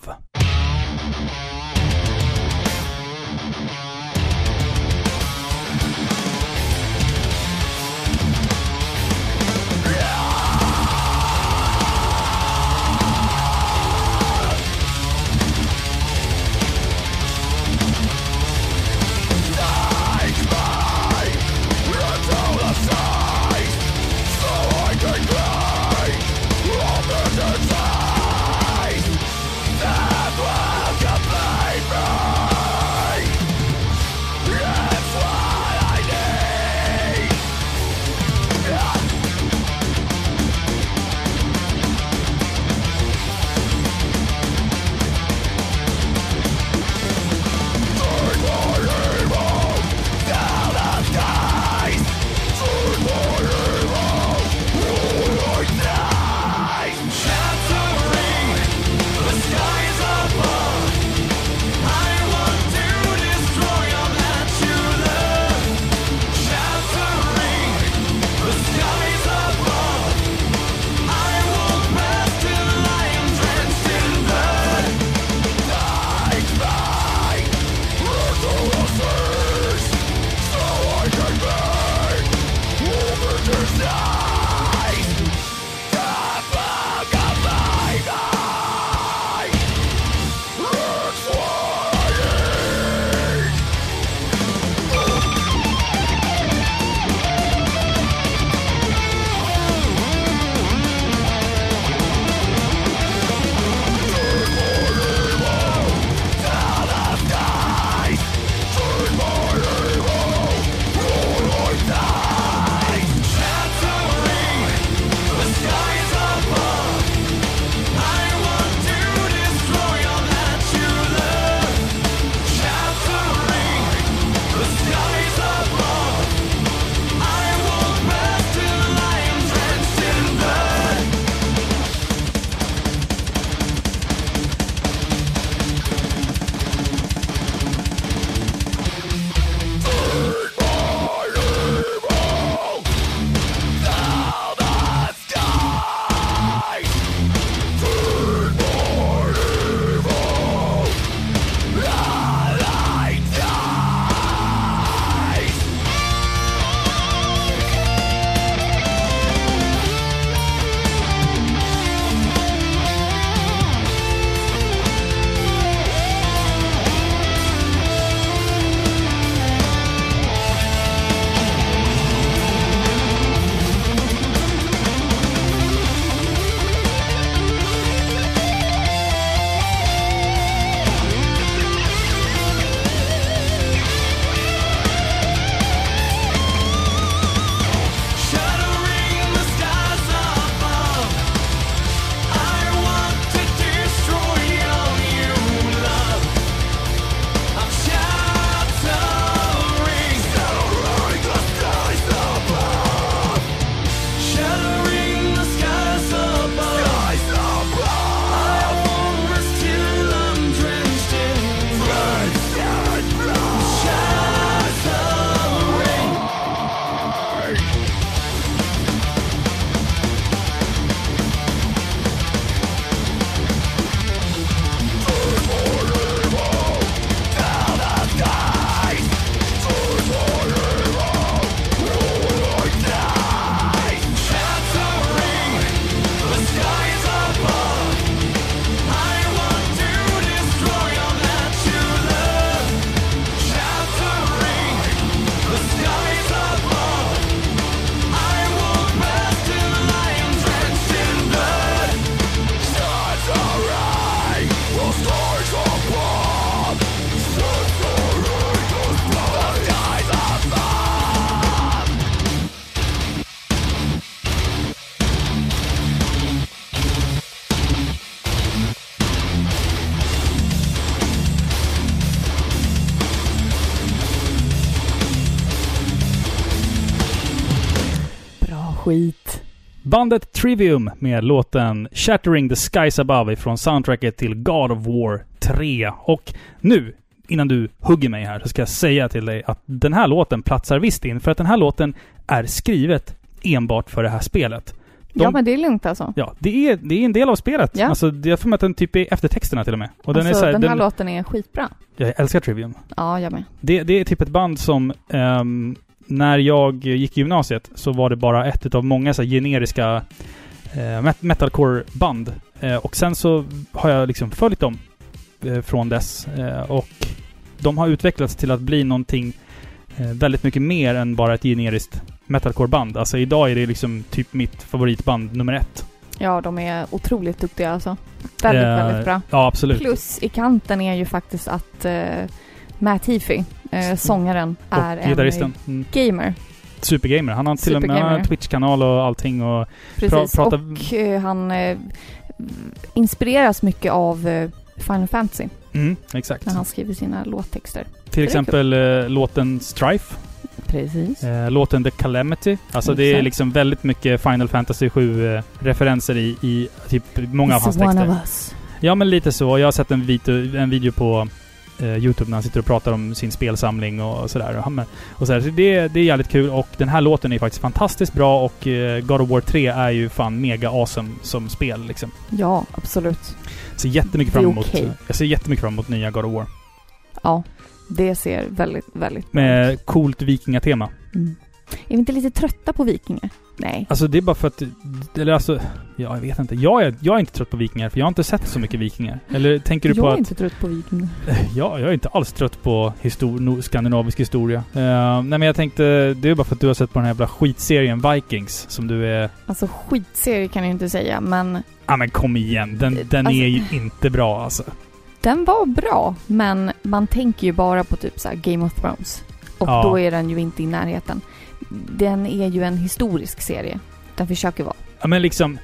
Bandet Trivium med låten Shattering the Skies Above från soundtracket till God of War 3. Och nu, innan du hugger mig här, så ska jag säga till dig att den här låten platsar visst in. För att den här låten är skrivet enbart för det här spelet. De- Ja men det är lugnt alltså. Ja, det är, det är en del av spelet. Ja. Alltså, jag får med att den typ är eftertexterna till och med. Och den alltså, är så här, den här den, låten är skitbra. Jag älskar Trivium. Ja, jag med. Det, det är typ ett band som... ehm, när jag gick i gymnasiet så var det bara ett av många så generiska eh, met- metalcore-band. Eh, och sen så har jag liksom följt dem eh, från dess. Eh, och de har utvecklats till att bli någonting eh, väldigt mycket mer än bara ett generiskt metalcore-band. Alltså idag är det liksom typ mitt favoritband nummer ett. Ja, de är otroligt duktiga alltså. Väldigt, Eh, väldigt bra. Ja, absolut. Plus i kanten är ju faktiskt att Matt Heafy, eh, sångaren, är och gitarristen. en Mm. gamer. Supergamer. Han har till och med. Twitch-kanal och allting och... Precis. prata- Och eh, han eh, inspireras mycket av eh, Final Fantasy Mm, exakt. när han skriver sina låttexter. Till exempel eh, låten Strife. Precis. Eh, låten The Calamity. Alltså det är liksom väldigt mycket Final Fantasy 7-referenser i, i typ många av hans It's texter. Ja, men lite så. Jag har sett en video, en video på eh, Youtube när han sitter och pratar om sin spelsamling och sådär. Och, och sådär. Så det, det är jävligt kul och den här låten är faktiskt fantastiskt bra och eh, God of War 3 är ju fan mega awesome som spel liksom. Ja, absolut. Jag ser jättemycket fram emot, okej. jag ser jättemycket fram emot nya God of War. Ja, det ser väldigt, väldigt. Med coolt vikingatema. Mm. Är vi inte lite trötta på vikingar? Nej. Alltså det är bara för att... Eller alltså... Ja, jag vet inte. Jag är, jag är inte trött på vikingar, för jag har inte sett så mycket vikingar. Eller tänker du jag på är att... inte trött på vikingar. Ja, jag är inte alls trött på histor- skandinavisk historia. Eh, nej men jag tänkte... Det är bara för att du har sett på den här jävla skitserien Vikings, som du är... Alltså skitserie kan jag inte säga, men Ja men kom igen, den, den Alltså- är ju inte bra alltså. den var bra. Men man tänker ju bara på typ så Game of Thrones. Och Ja. då är den ju inte i närheten. Den är ju en historisk serie. Den försöker vara. Ja men liksom...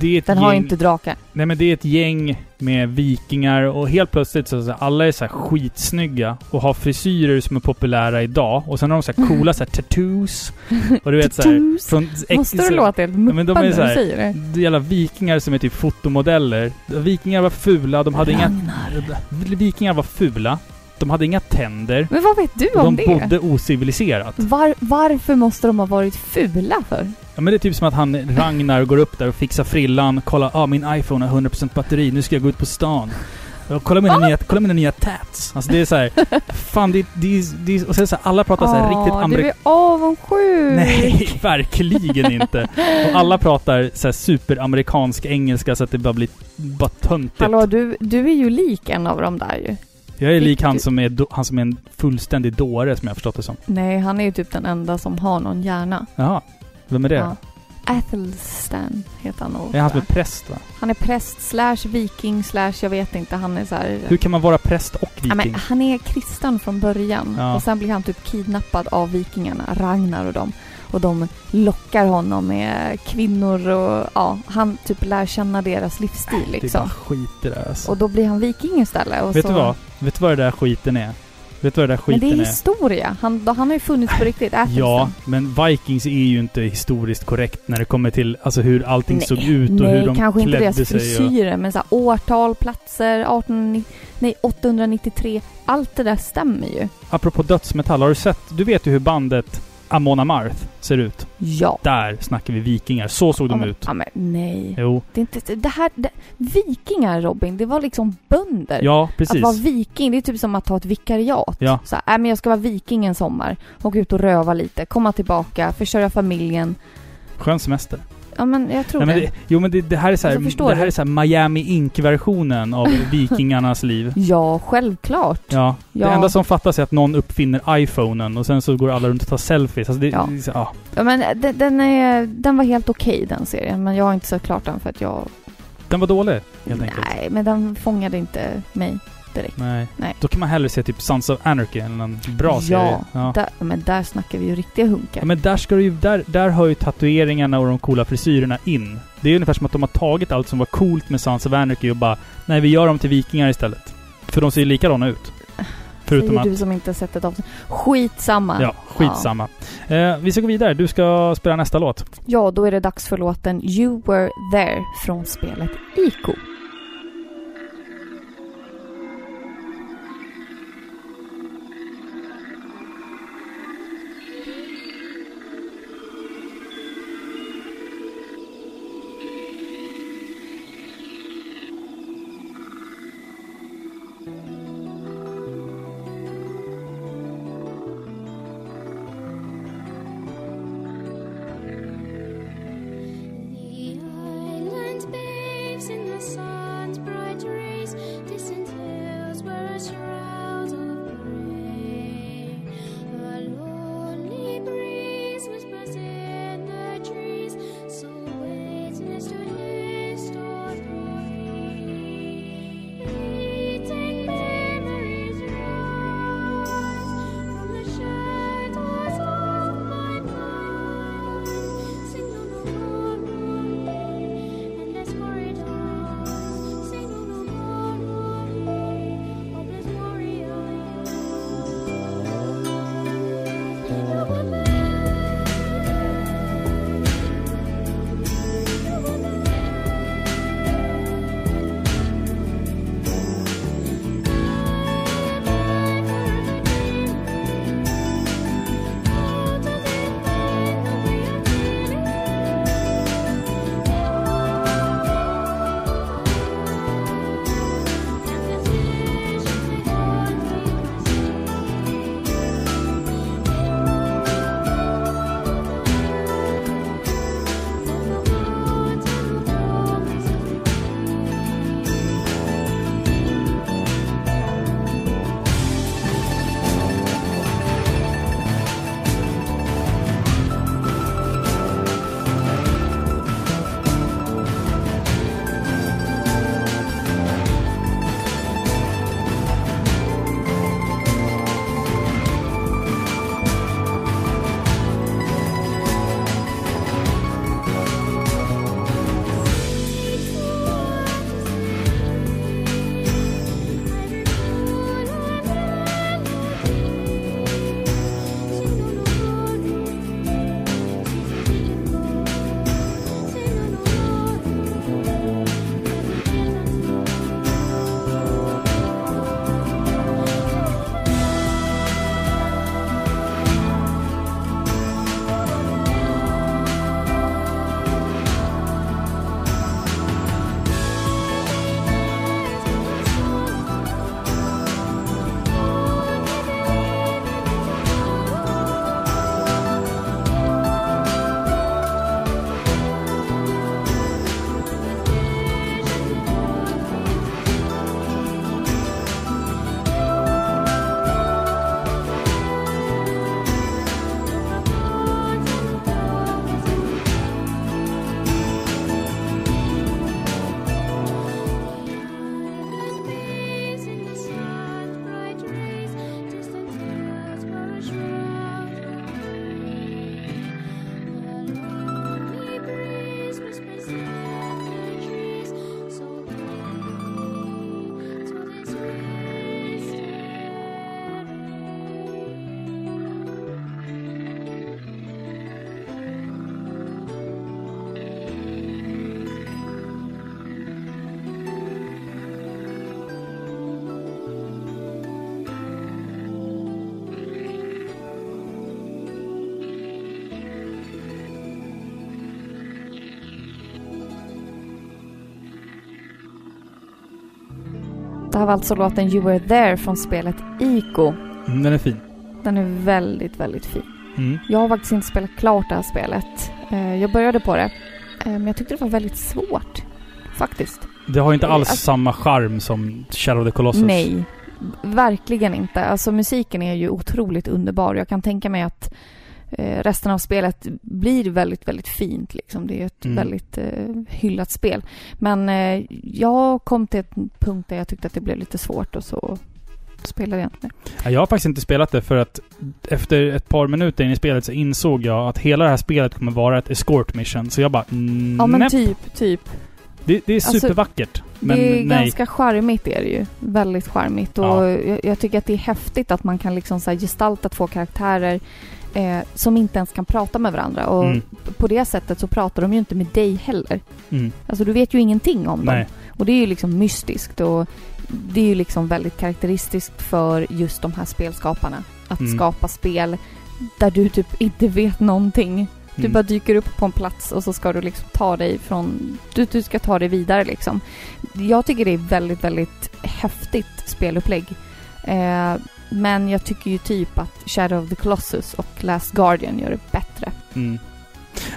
Det är ett Den gäng, har inte drakar. Nej men det är ett gäng med vikingar och helt plötsligt så, alla är så här skitsnygga och har frisyrer som är populära idag. Och sen har de så här coola så här tattoos. Och du vet så här, från Måste så- du låta helt men de är muppande så här- säger det? Det är jävla vikingar som är typ fotomodeller. Vikingar var fula, de hade Ragnar. inga... Vikingar var fula. De hade inga tänder. Men vad vet du om de det? bodde ociviliserat. Var, varför måste de ha varit fula för? Ja men det är typ som att han, Ragnar, går upp där och fixar frillan. Kolla, ah min iPhone har 100% batteri, nu ska jag gå ut på stan. Och kolla mina, nya, kolla mina nya tats. Alltså det är så här, fan det, det, det, och sen så här, alla pratar så här riktigt Åh, Du amerikanskt. är avundsjuk! Nej, verkligen inte. Och alla pratar så här superamerikansk engelska så att det bara blir bara töntigt. Hallå, du, du är ju lik en av dem där ju. Jag är lik han som är, do, han som är en fullständig dåre som jag har förstått det som. Nej, han är ju typ den enda som har någon hjärna. Jaha. Vem är det? Ja. Athelstan heter han nog. Är han som är präst va? Han är präst slash viking slash jag vet inte. Han är så här... Hur kan man vara präst och Ja, men viking? han är kristen från början. Ja. Och sen blir han typ kidnappad av vikingarna, Ragnar och dem. Och de lockar honom med kvinnor och ja, han typ lär känna deras livsstil Det är bara liksom. skit det där alltså. Och då blir han viking istället. Och Vet så... du vad? Vet du vad det där skiten är? Vet du vad det där Men skiten det är är? historia. Han, då, han har ju funnits på riktigt. Athelstan. Ja, men Vikings är ju inte historiskt korrekt när det kommer till alltså hur allting Nej, såg ut och Nej, hur de kanske inte klädde deras sig. Och, frisyrer, men så här, årtal, platser, 18, nej, 893. Allt det där stämmer ju. apropå dödsmetall, har du sett? Du vet ju hur bandet Amon Amarth ser ut. Ja. Där snackar vi vikingar. Så såg ja, de men, ut. Ja, men nej. Jo. Det är inte... Det här... Det, vikingar, Robin, det var liksom bönder. Ja, Att precis. vara viking, det är typ som att ta ett vikariat. Ja. Så här, äh, men jag ska vara viking en sommar. Åka ut och röva lite, komma tillbaka, försörja familjen. Skön semester. Ja, men jag tror Nej, men det. det, jo men det, det här är så här, Alltså, det här är så här Miami Ink-versionen av vikingarnas liv. Ja, självklart. Ja. Det Ja. enda som fattas är att någon uppfinner iPhonen och sen så går alla runt och tar selfies. Alltså det, Ja. det så, ja. Ja, men den, den, är, den var helt okej den serien, men jag har inte sett klart den för att jag... Den var dålig, helt enkelt. Nej, men den fångade inte mig direkt. Nej. Nej. Då kan man hellre se typ Sons of Anarchy eller någon bra Ja, serie. Ja. Där, men där snackar vi ju riktiga hunkar. Ja, men där ska du ju, där, där hör ju tatueringarna och de coola frisyrerna in. Det är ungefär som att de har tagit allt som var coolt med Sons of Anarchy och bara Nej, vi gör dem till vikingar istället. För de ser ju likadana ut. Förutom Säger att... du som inte sett ett avsnitt. Skitsamma. Ja, skitsamma. Eh, vi ska gå vidare. Du ska spela nästa låt. Ja, då är det dags för låten You Were There från spelet Ico. Här var alltså låten You Were There från spelet Ico. Mm, den är fin. Den är väldigt, väldigt fin. Mm. Jag har faktiskt inte spelat klart det här spelet. Eh, Jag började på det, eh, men jag tyckte det var väldigt svårt. Faktiskt. Det har inte alls Alltså- samma charm som Shadow of the Colossus. Nej, verkligen inte. Alltså musiken är ju otroligt underbar. Jag kan tänka mig att eh, resten av spelet blir väldigt, väldigt fint. Liksom. Det är ett Mm. väldigt eh, hyllat spel. Men eh, jag kom till en punkt där jag tyckte att det blev lite svårt och så spelade jag inte mer. Ja, Jag har faktiskt inte spelat det för att efter ett par minuter in i spelet så insåg jag att hela det här spelet kommer vara ett escort mission. Så jag bara mm, Ja men näpp. typ, typ. Det, det är Alltså, supervackert. Men det är nej. ganska charmigt är det ju. Väldigt charmigt. Och Ja. jag, jag tycker att det är häftigt att man kan liksom så gestalta två karaktärer eh, som inte ens kan prata med varandra. Och Mm. på det sättet så pratar de ju inte med dig heller. Mm. Alltså du vet ju ingenting om Nej. dem. Och det är ju liksom mystiskt och det är ju liksom väldigt karaktäristiskt för just de här spelskaparna. Att Mm. skapa spel där du typ inte vet någonting. Du Mm. bara dyker upp på en plats och så ska du liksom ta dig från... Du, du ska ta dig vidare liksom. Jag tycker det är väldigt, väldigt häftigt spelupplägg. Eh, men jag tycker ju typ att Shadow of the Colossus och Last Guardian gör det bättre. Mm.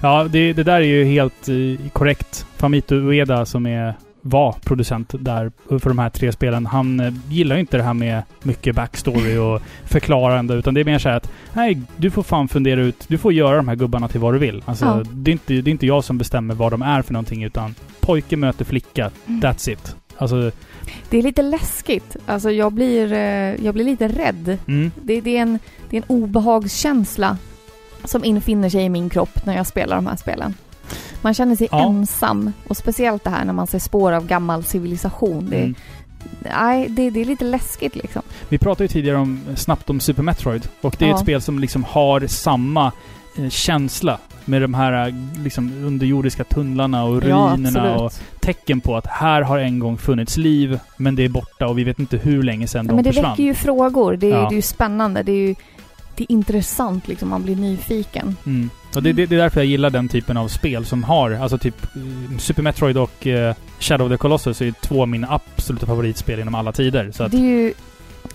Ja, det, det där är ju helt eh, korrekt. Famito Ueda som är, var producent där för de här tre spelen. Han eh, gillar ju inte det här med mycket backstory och förklarande. Utan det är mer så här att nej, du får fan fundera ut. Du får göra de här gubbarna till vad du vill. Alltså, Ja. det, är inte, det är inte jag som bestämmer vad de är för någonting. Utan pojke möter flicka. Mm. That's it. Alltså, Det är lite läskigt. Alltså jag blir, eh, jag blir lite rädd. mm, Det, det, är en, det är en obehagskänsla som infinner sig i min kropp när jag spelar de här spelen. Man känner sig Ja. ensam och speciellt det här när man ser spår av gammal civilisation. Det, mm. nej, det, det är lite läskigt liksom. Vi pratade ju tidigare om, snabbt om Super Metroid. Och det är Ja. ett spel som liksom har samma känsla. Med de här eh, liksom underjordiska tunnlarna och ruinerna och tecken på att här har en gång funnits liv, men det är borta och vi vet inte hur länge sedan Ja, de men det försvann. väcker ju frågor. Det är, Ja. det är ju spännande. Det är ju det är intressant liksom. Man blir nyfiken. Mm. Och det, det, det är därför jag gillar den typen av spel som har, alltså typ eh, Super Metroid och eh, Shadow of the Colossus är två av mina absoluta favoritspel genom alla tider. Så att, Det är ju...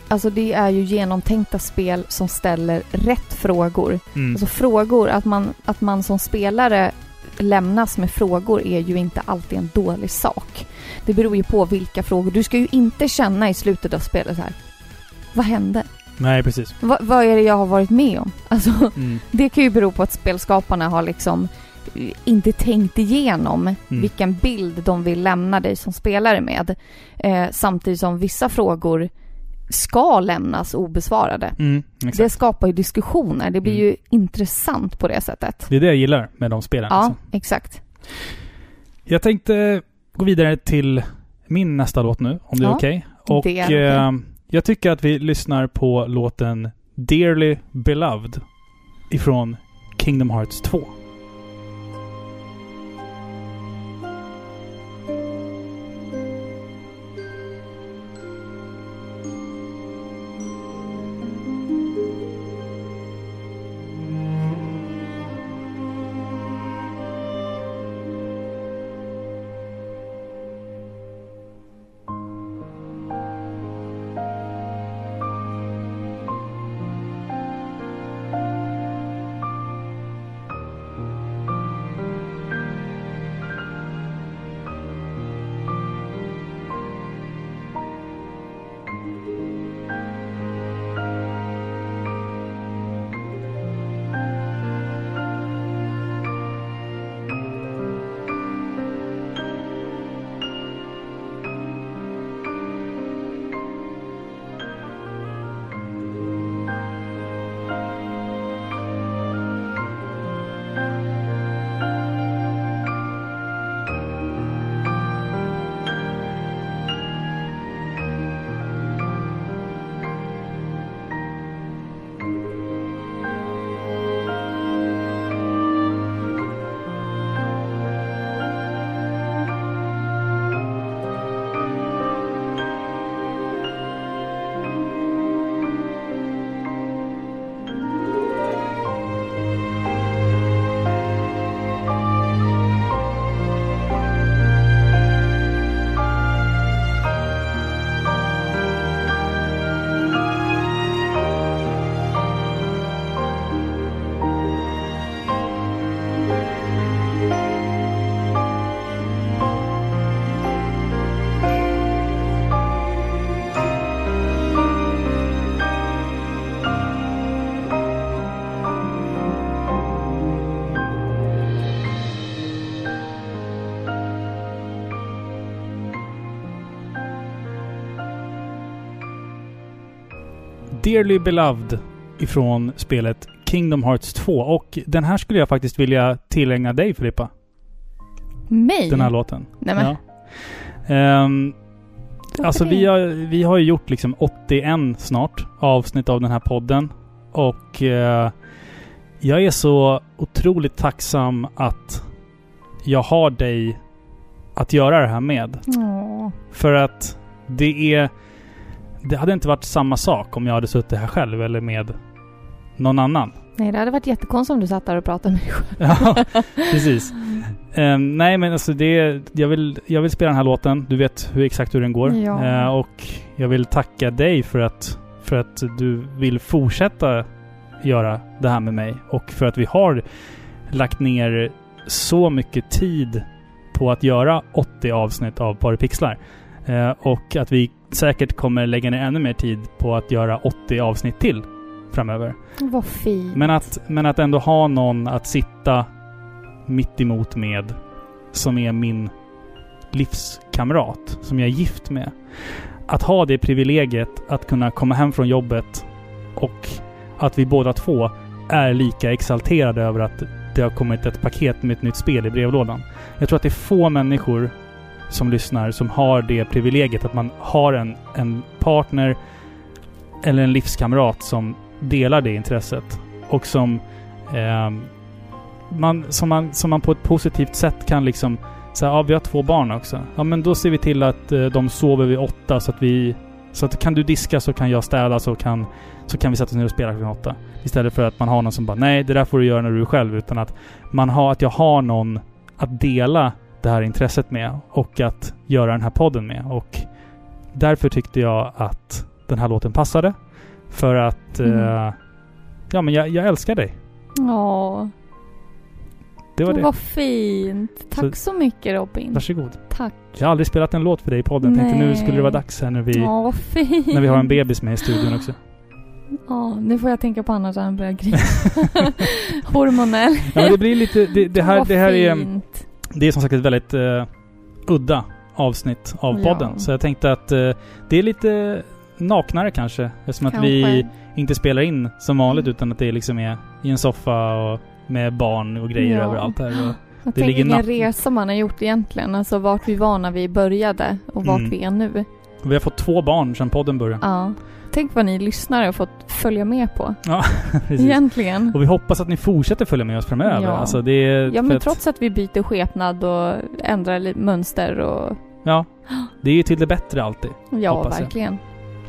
Alltså det är ju genomtänkta spel som ställer rätt frågor. mm, Alltså frågor, att man, att man som spelare lämnas med frågor är ju inte alltid en dålig sak. Det beror ju på vilka frågor. Du ska ju inte känna i slutet av spelet så här. Vad hände? nej, precis. Va, vad är det jag har varit med om? Alltså, Mm. det kan ju bero på att spelskaparna har liksom inte tänkt igenom Mm. vilken bild de vill lämna dig som spelare med. Eh, samtidigt som vissa frågor ska lämnas obesvarade. Mm. Det skapar ju diskussioner. Det blir Mm. ju intressant på det sättet. Det är det jag gillar med de spelen. Ja, Alltså. exakt. Jag tänkte gå vidare till min nästa låt nu, om det är Ja, okej. Och det är okej. eh, jag tycker att vi lyssnar på låten Dearly Beloved ifrån Kingdom Hearts 2. Dearly Beloved ifrån spelet Kingdom Hearts 2. Och den här skulle jag faktiskt vilja tillägna dig Filippa. Mig? den här låten. Nej men, Ja. Varför alltså vi har, vi har ju gjort liksom 81 snart avsnitt av den här podden. Och eh, jag är så otroligt tacksam att jag har dig att göra det här med. Åh. För att det är... Det hade inte varit samma sak om jag hade suttit här själv eller med någon annan. Nej, det hade varit jättekonstigt om du satt där och pratade med dig själv. Ja, precis. Ehm, nej, men alltså det... Jag vill, jag vill spela den här låten. Du vet hur exakt hur den går. Ja. Eh, och jag vill tacka dig för att, för att du vill fortsätta göra det här med mig. Och för att vi har lagt ner så mycket tid på att göra 80 avsnitt av Paripixlar. Eh, och att vi säkert kommer lägga ner ännu mer tid på att göra 80 avsnitt till framöver. Vad fint. Men att, men att ändå ha någon att sitta mitt emot med som är min livskamrat, som jag är gift med. Att ha det privilegiet att kunna komma hem från jobbet och att vi båda två är lika exalterade över att det har kommit ett paket med ett nytt spel i brevlådan. Jag tror att det är få människor som lyssnar som har det privilegiet att man har en, en partner eller en livskamrat som delar det intresset och som eh, man, som, man, som man på ett positivt sätt kan liksom säga, ja vi har två barn också. Ja men då ser vi till att eh, de sover vid åtta så att vi... Så att kan du diska så kan jag städa så kan, så kan vi sätta oss ner och spela klockan åtta. Istället för att man har någon som bara, nej det där får du göra när du är själv. Utan att man har, att jag har någon att dela det här intresset med och att göra den här podden med. Och därför tyckte jag att den här låten passade. För att... Mm. Eh, ja men jag, jag älskar dig. Ja, Det var det. vad fint. Tack så, mycket Robin. Varsågod. Tack. Jag har aldrig spelat en låt för dig i podden. Tänkte nu Nej. skulle det vara dags här när vi, fint. när vi har en bebis med i studion också. Ja, nu får jag tänka på annat än börja grina. Hormonell. Ja, men det blir lite... Det, det, här, det här är... fint. Det är som sagt ett väldigt eh, udda avsnitt av Ja. podden. Så jag tänkte att eh, det är lite naknare kanske. Eftersom att vi Kanske. inte spelar in som vanligt Mm. utan att det liksom är i en soffa och med barn och grejer Ja. överallt här. Och, Jag det ligger vilken resa man har gjort egentligen. Alltså vart vi var när vi började och vart Mm. vi är nu. och vi har fått två barn sedan podden började. Ja. Tänk vad ni lyssnare har fått följa med på. Precis. Egentligen. Och vi hoppas att ni fortsätter följa med oss framöver. Ja. Alltså det är Ja men att- trots att vi byter skepnad och ändrar mönster och... Ja. Det är ju till det bättre alltid. Ja, Hoppas jag. verkligen.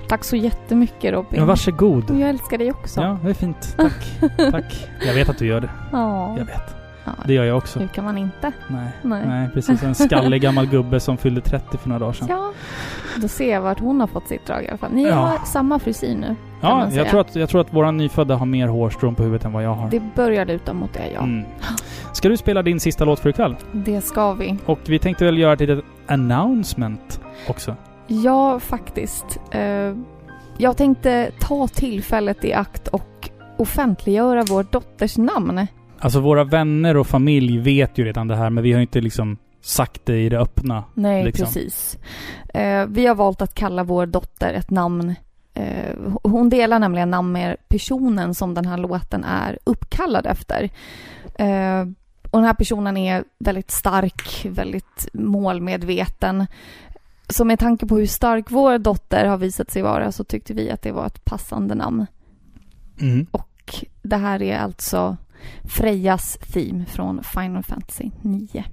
Tack så jättemycket Robin. Men varsågod. Jag älskar dig också. Ja, det är fint. Tack. Tack. Jag vet att du gör det. Ja. Jag vet. Ja. Det gör jag också. Hur kan man inte? Nej. Nej. Nej, precis. En skallig gammal gubbe som fyllde 30 för några dagar sedan. Ja. Då ser jag vart hon har fått sitt drag i alla fall. Ni Ja. har samma frisyr nu. Ja, jag tror, att, jag tror att våra nyfödda har mer hårstrån på huvudet än vad jag har. Det börjar luta mot det, ja. Mm. Ska du spela din sista låt för ikväll? Det ska vi. Och vi tänkte väl göra ett litet announcement också. Ja, faktiskt. Eh, jag tänkte ta tillfället i akt och offentliggöra vår dotters namn. Alltså våra vänner och familj vet ju redan det här, men vi har inte liksom sagt det i det öppna. Nej, Liksom. precis. Eh, vi har valt att kalla vår dotter ett namn. Eh, hon delar nämligen namn med personen som den här låten är uppkallad efter. Eh, och den här personen är väldigt stark, väldigt målmedveten. Så med tanke på hur stark vår dotter har visat sig vara så tyckte vi att det var ett passande namn. Mm. Och det här är alltså Frejas theme från Final Fantasy 9.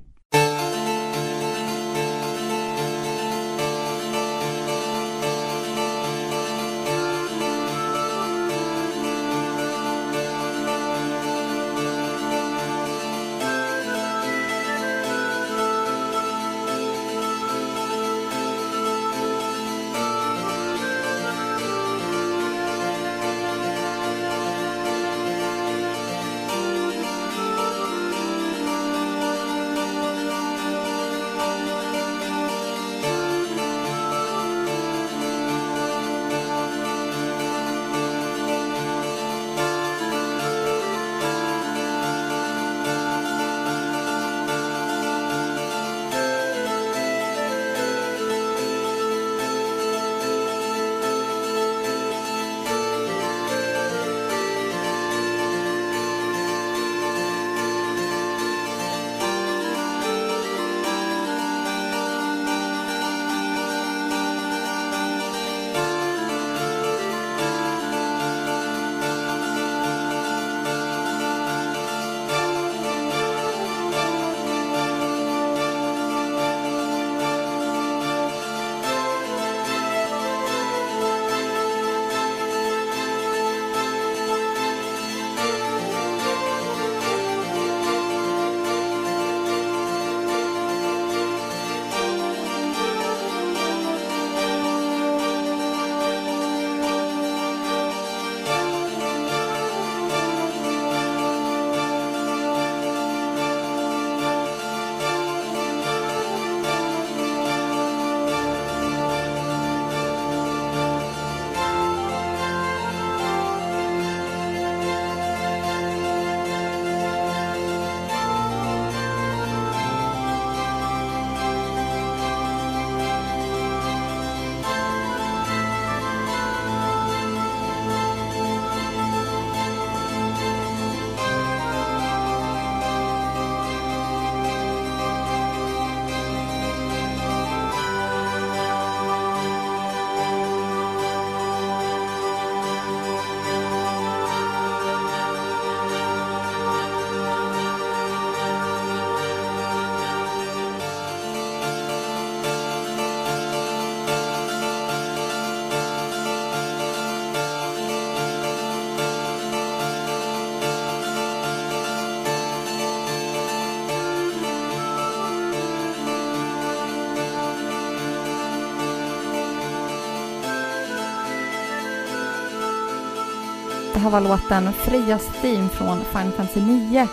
Här var låten Frejas Theme från Final Fantasy 9.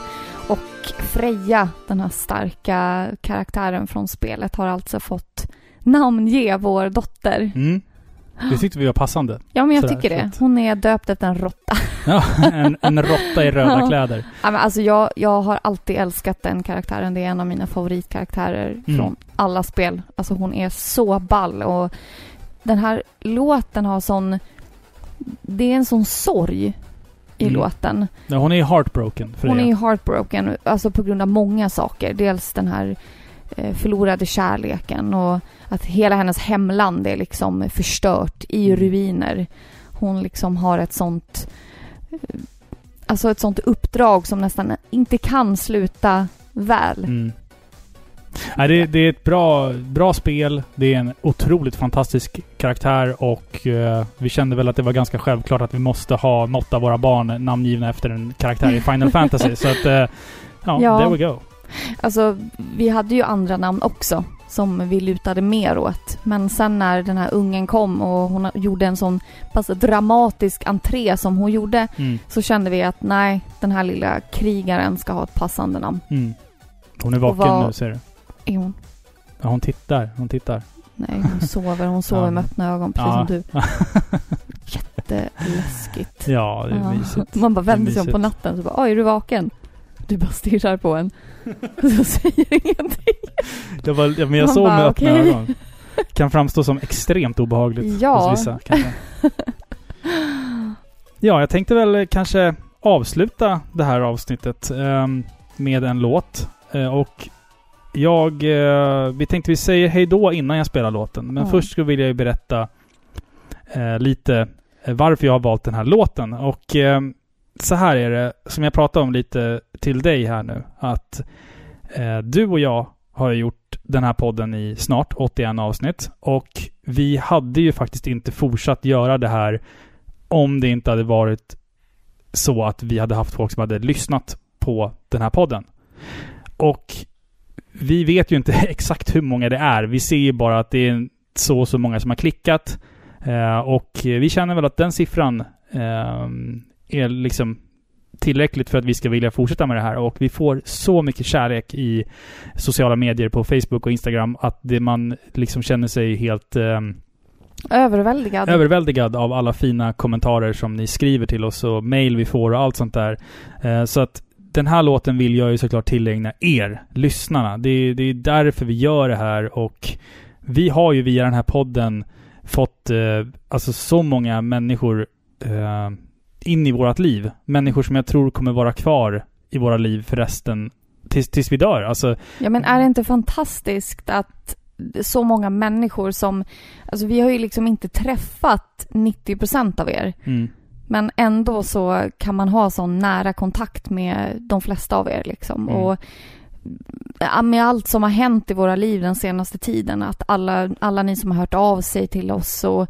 Och Freja, den här starka karaktären från spelet, har alltså fått namnge vår dotter. Mm. Det tyckte vi var passande. Ja, men jag Sådär, tycker det. att- Hon är döpt efter en råtta. Ja, en, en råtta i röda Ja. kläder. Ja, men alltså jag, jag har alltid älskat den karaktären. Det är en av mina favoritkaraktärer Mm. från alla spel. Alltså hon är så ball och den här låten har sån... Det är en sån sorg i Mm. låten. Ja, hon är heartbroken Hon är det. ju heartbroken, alltså på grund av många saker. Dels den här eh, förlorade kärleken och att hela hennes hemland är liksom förstört i Mm. ruiner. Hon liksom har ett sånt... eh, Alltså ett sånt uppdrag som nästan inte kan sluta väl. Mm. Nej, det, det är ett bra, bra spel. Det är en otroligt fantastisk karaktär och eh, vi kände väl att det var ganska självklart att vi måste ha något av våra barn namngivna efter en karaktär i Final Fantasy. Så att, eh, ja, Ja. there we go. Alltså, vi hade ju andra namn också som vi lutade mer åt. Men sen när den här ungen kom och hon gjorde en sån pass dramatisk entré som hon gjorde Mm. så kände vi att nej, den här lilla krigaren ska ha ett passande namn. Mm. Hon är vaken vad- nu ser du. Är hon? Ja, hon tittar. Hon tittar. Nej, hon sover. Hon sover Ja. med öppna ögon, precis Ja. som du. Jätteläskigt. ja, det är Ja. mysigt. Man bara vänder sig om på natten så bara oj, är du vaken? Du bara stirrar på en. Så säger ingenting. Jag, var, ja, men jag Man bara, med öppna okej. ögon. Kan framstå som extremt obehagligt Ja. hos vissa. Kanske. Ja, jag tänkte väl kanske avsluta det här avsnittet ehm, med en låt. Eh, och jag... eh, vi tänkte vi säger hej då innan jag spelar låten. Men Ja. först skulle vilja ju berätta eh, lite eh, varför jag har valt den här låten. Och ehm, så här är det, som jag pratade om lite till dig här nu. Att eh, du och jag har gjort den här podden i snart 81 avsnitt. Och vi hade ju faktiskt inte fortsatt göra det här om det inte hade varit så att vi hade haft folk som hade lyssnat på den här podden. Och vi vet ju inte exakt hur många det är. Vi ser ju bara att det är så och så många som har klickat. Eh, och vi känner väl att den siffran eh, är liksom tillräckligt för att vi ska vilja fortsätta med det här. Och vi får så mycket kärlek i sociala medier på Facebook och Instagram att det, man liksom känner sig helt eh, Överväldigad. överväldigad av alla fina kommentarer som ni skriver till oss och mail vi får och allt sånt där. Så att den här låten vill jag ju såklart tillägna er, lyssnarna. Det är, det är därför vi gör det här och vi har ju via den här podden fått eh, alltså så många människor eh, in i vårat liv. Människor som jag tror kommer vara kvar i våra liv för resten tills, tills vi dör. Alltså, Ja men är det inte fantastiskt att så många människor som, alltså vi har ju liksom inte träffat 90% av er. mm, Men ändå så kan man ha sån nära kontakt med de flesta av er liksom. Mm. Och ja, med allt som har hänt i våra liv den senaste tiden. Att alla, alla ni som har hört av sig till oss och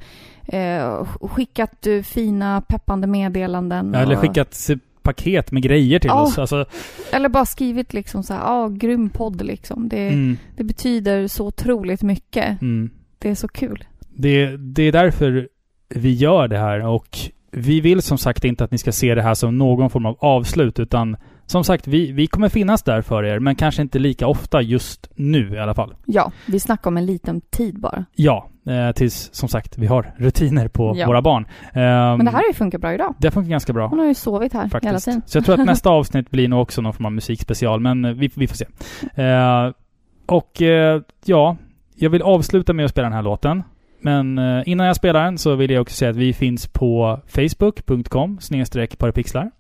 eh, skickat eh, fina peppande meddelanden. eller och, skickat paket med grejer till Ja. oss. Alltså, Eller bara skrivit liksom så här, ja, grym podd liksom. Det, mm, det betyder så otroligt mycket. mm. Det är så kul. Det, det är därför vi gör det här och vi vill som sagt inte att ni ska se det här som någon form av avslut utan som sagt, vi, vi kommer finnas där för er men kanske inte lika ofta just nu i alla fall. Ja, vi snackar om en liten tid bara. Ja, eh, tills som sagt vi har rutiner på Ja. våra barn. Ehm, Men det här har ju funkat bra idag. det funkar ganska bra. Hon har ju sovit här hela Faktiskt. tiden. Så jag tror att nästa avsnitt blir nog också någon form av musikspecial, men eh, vi, vi får se. Eh, och eh, ja, jag vill avsluta med att spela den här låten. Men eh, innan jag spelar den så vill jag också säga att vi finns på facebook.com parapixlar.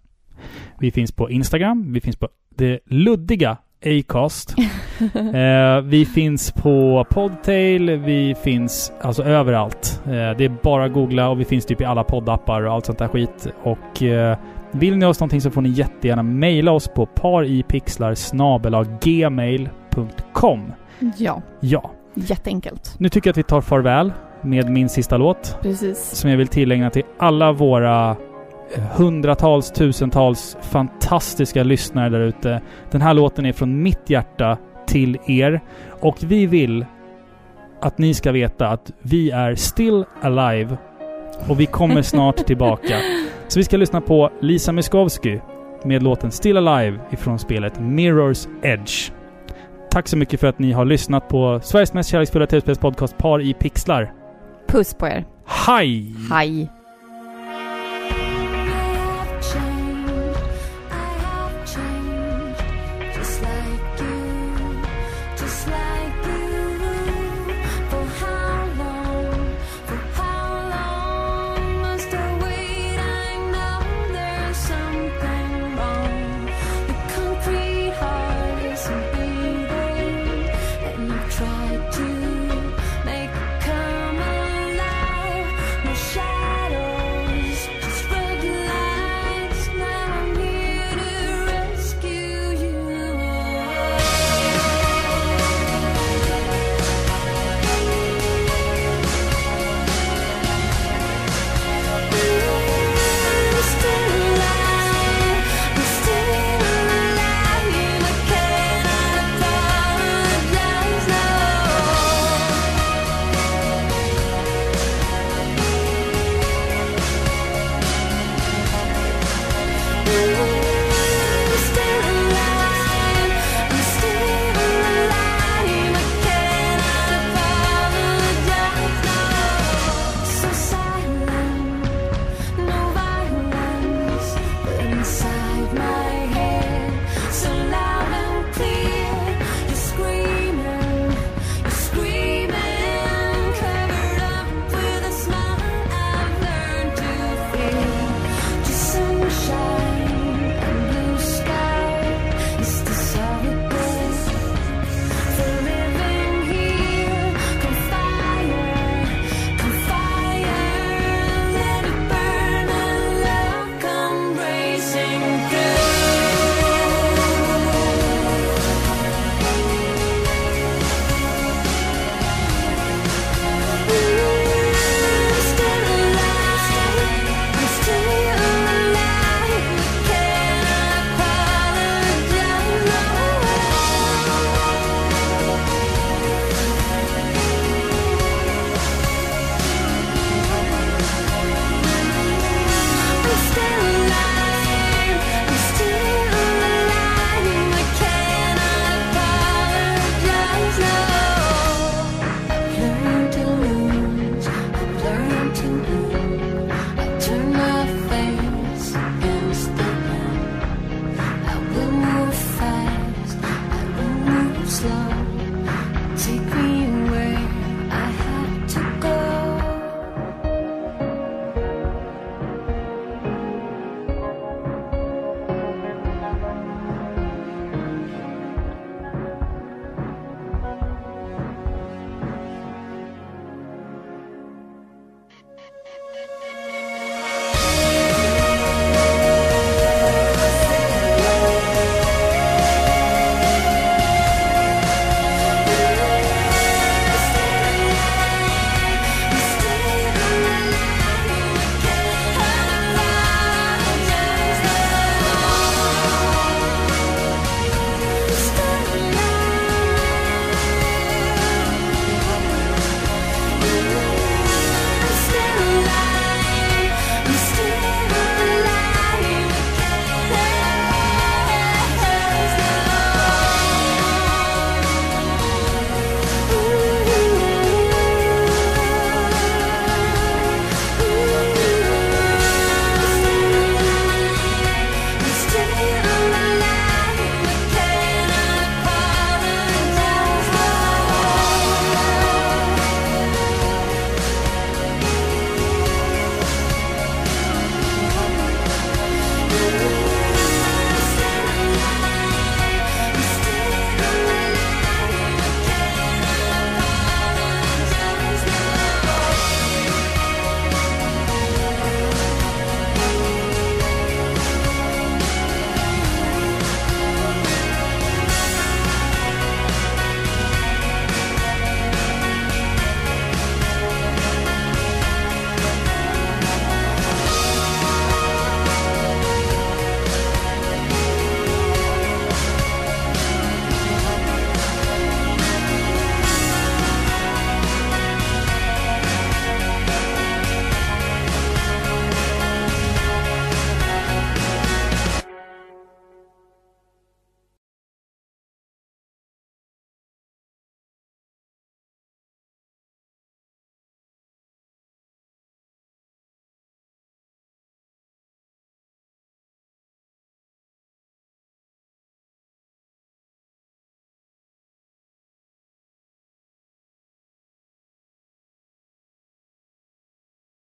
Vi finns på Instagram, vi finns på det luddiga Acast. eh, vi finns på Podtail, vi finns alltså överallt. Eh, det är bara att googla och vi finns typ i alla poddappar och allt sånt där skit. Och eh, vill ni oss någonting så får ni jättegärna mejla oss på paripixlar gmail.com. Ja, Ja, jätteenkelt. nu tycker jag att vi tar farväl med min sista låt Precis. som jag vill tillägna till alla våra eh, hundratals, tusentals fantastiska lyssnare där ute. Den här låten är från mitt hjärta till er och vi vill att ni ska veta att vi är still alive och vi kommer snart tillbaka. Så vi ska lyssna på Lisa Miskovsky med låten Still Alive ifrån spelet Mirror's Edge. Tack så mycket för att ni har lyssnat på Sveriges mest kärleksfulla tv-spelspodcast Par i pixlar. Puss på er. Hej! Hej!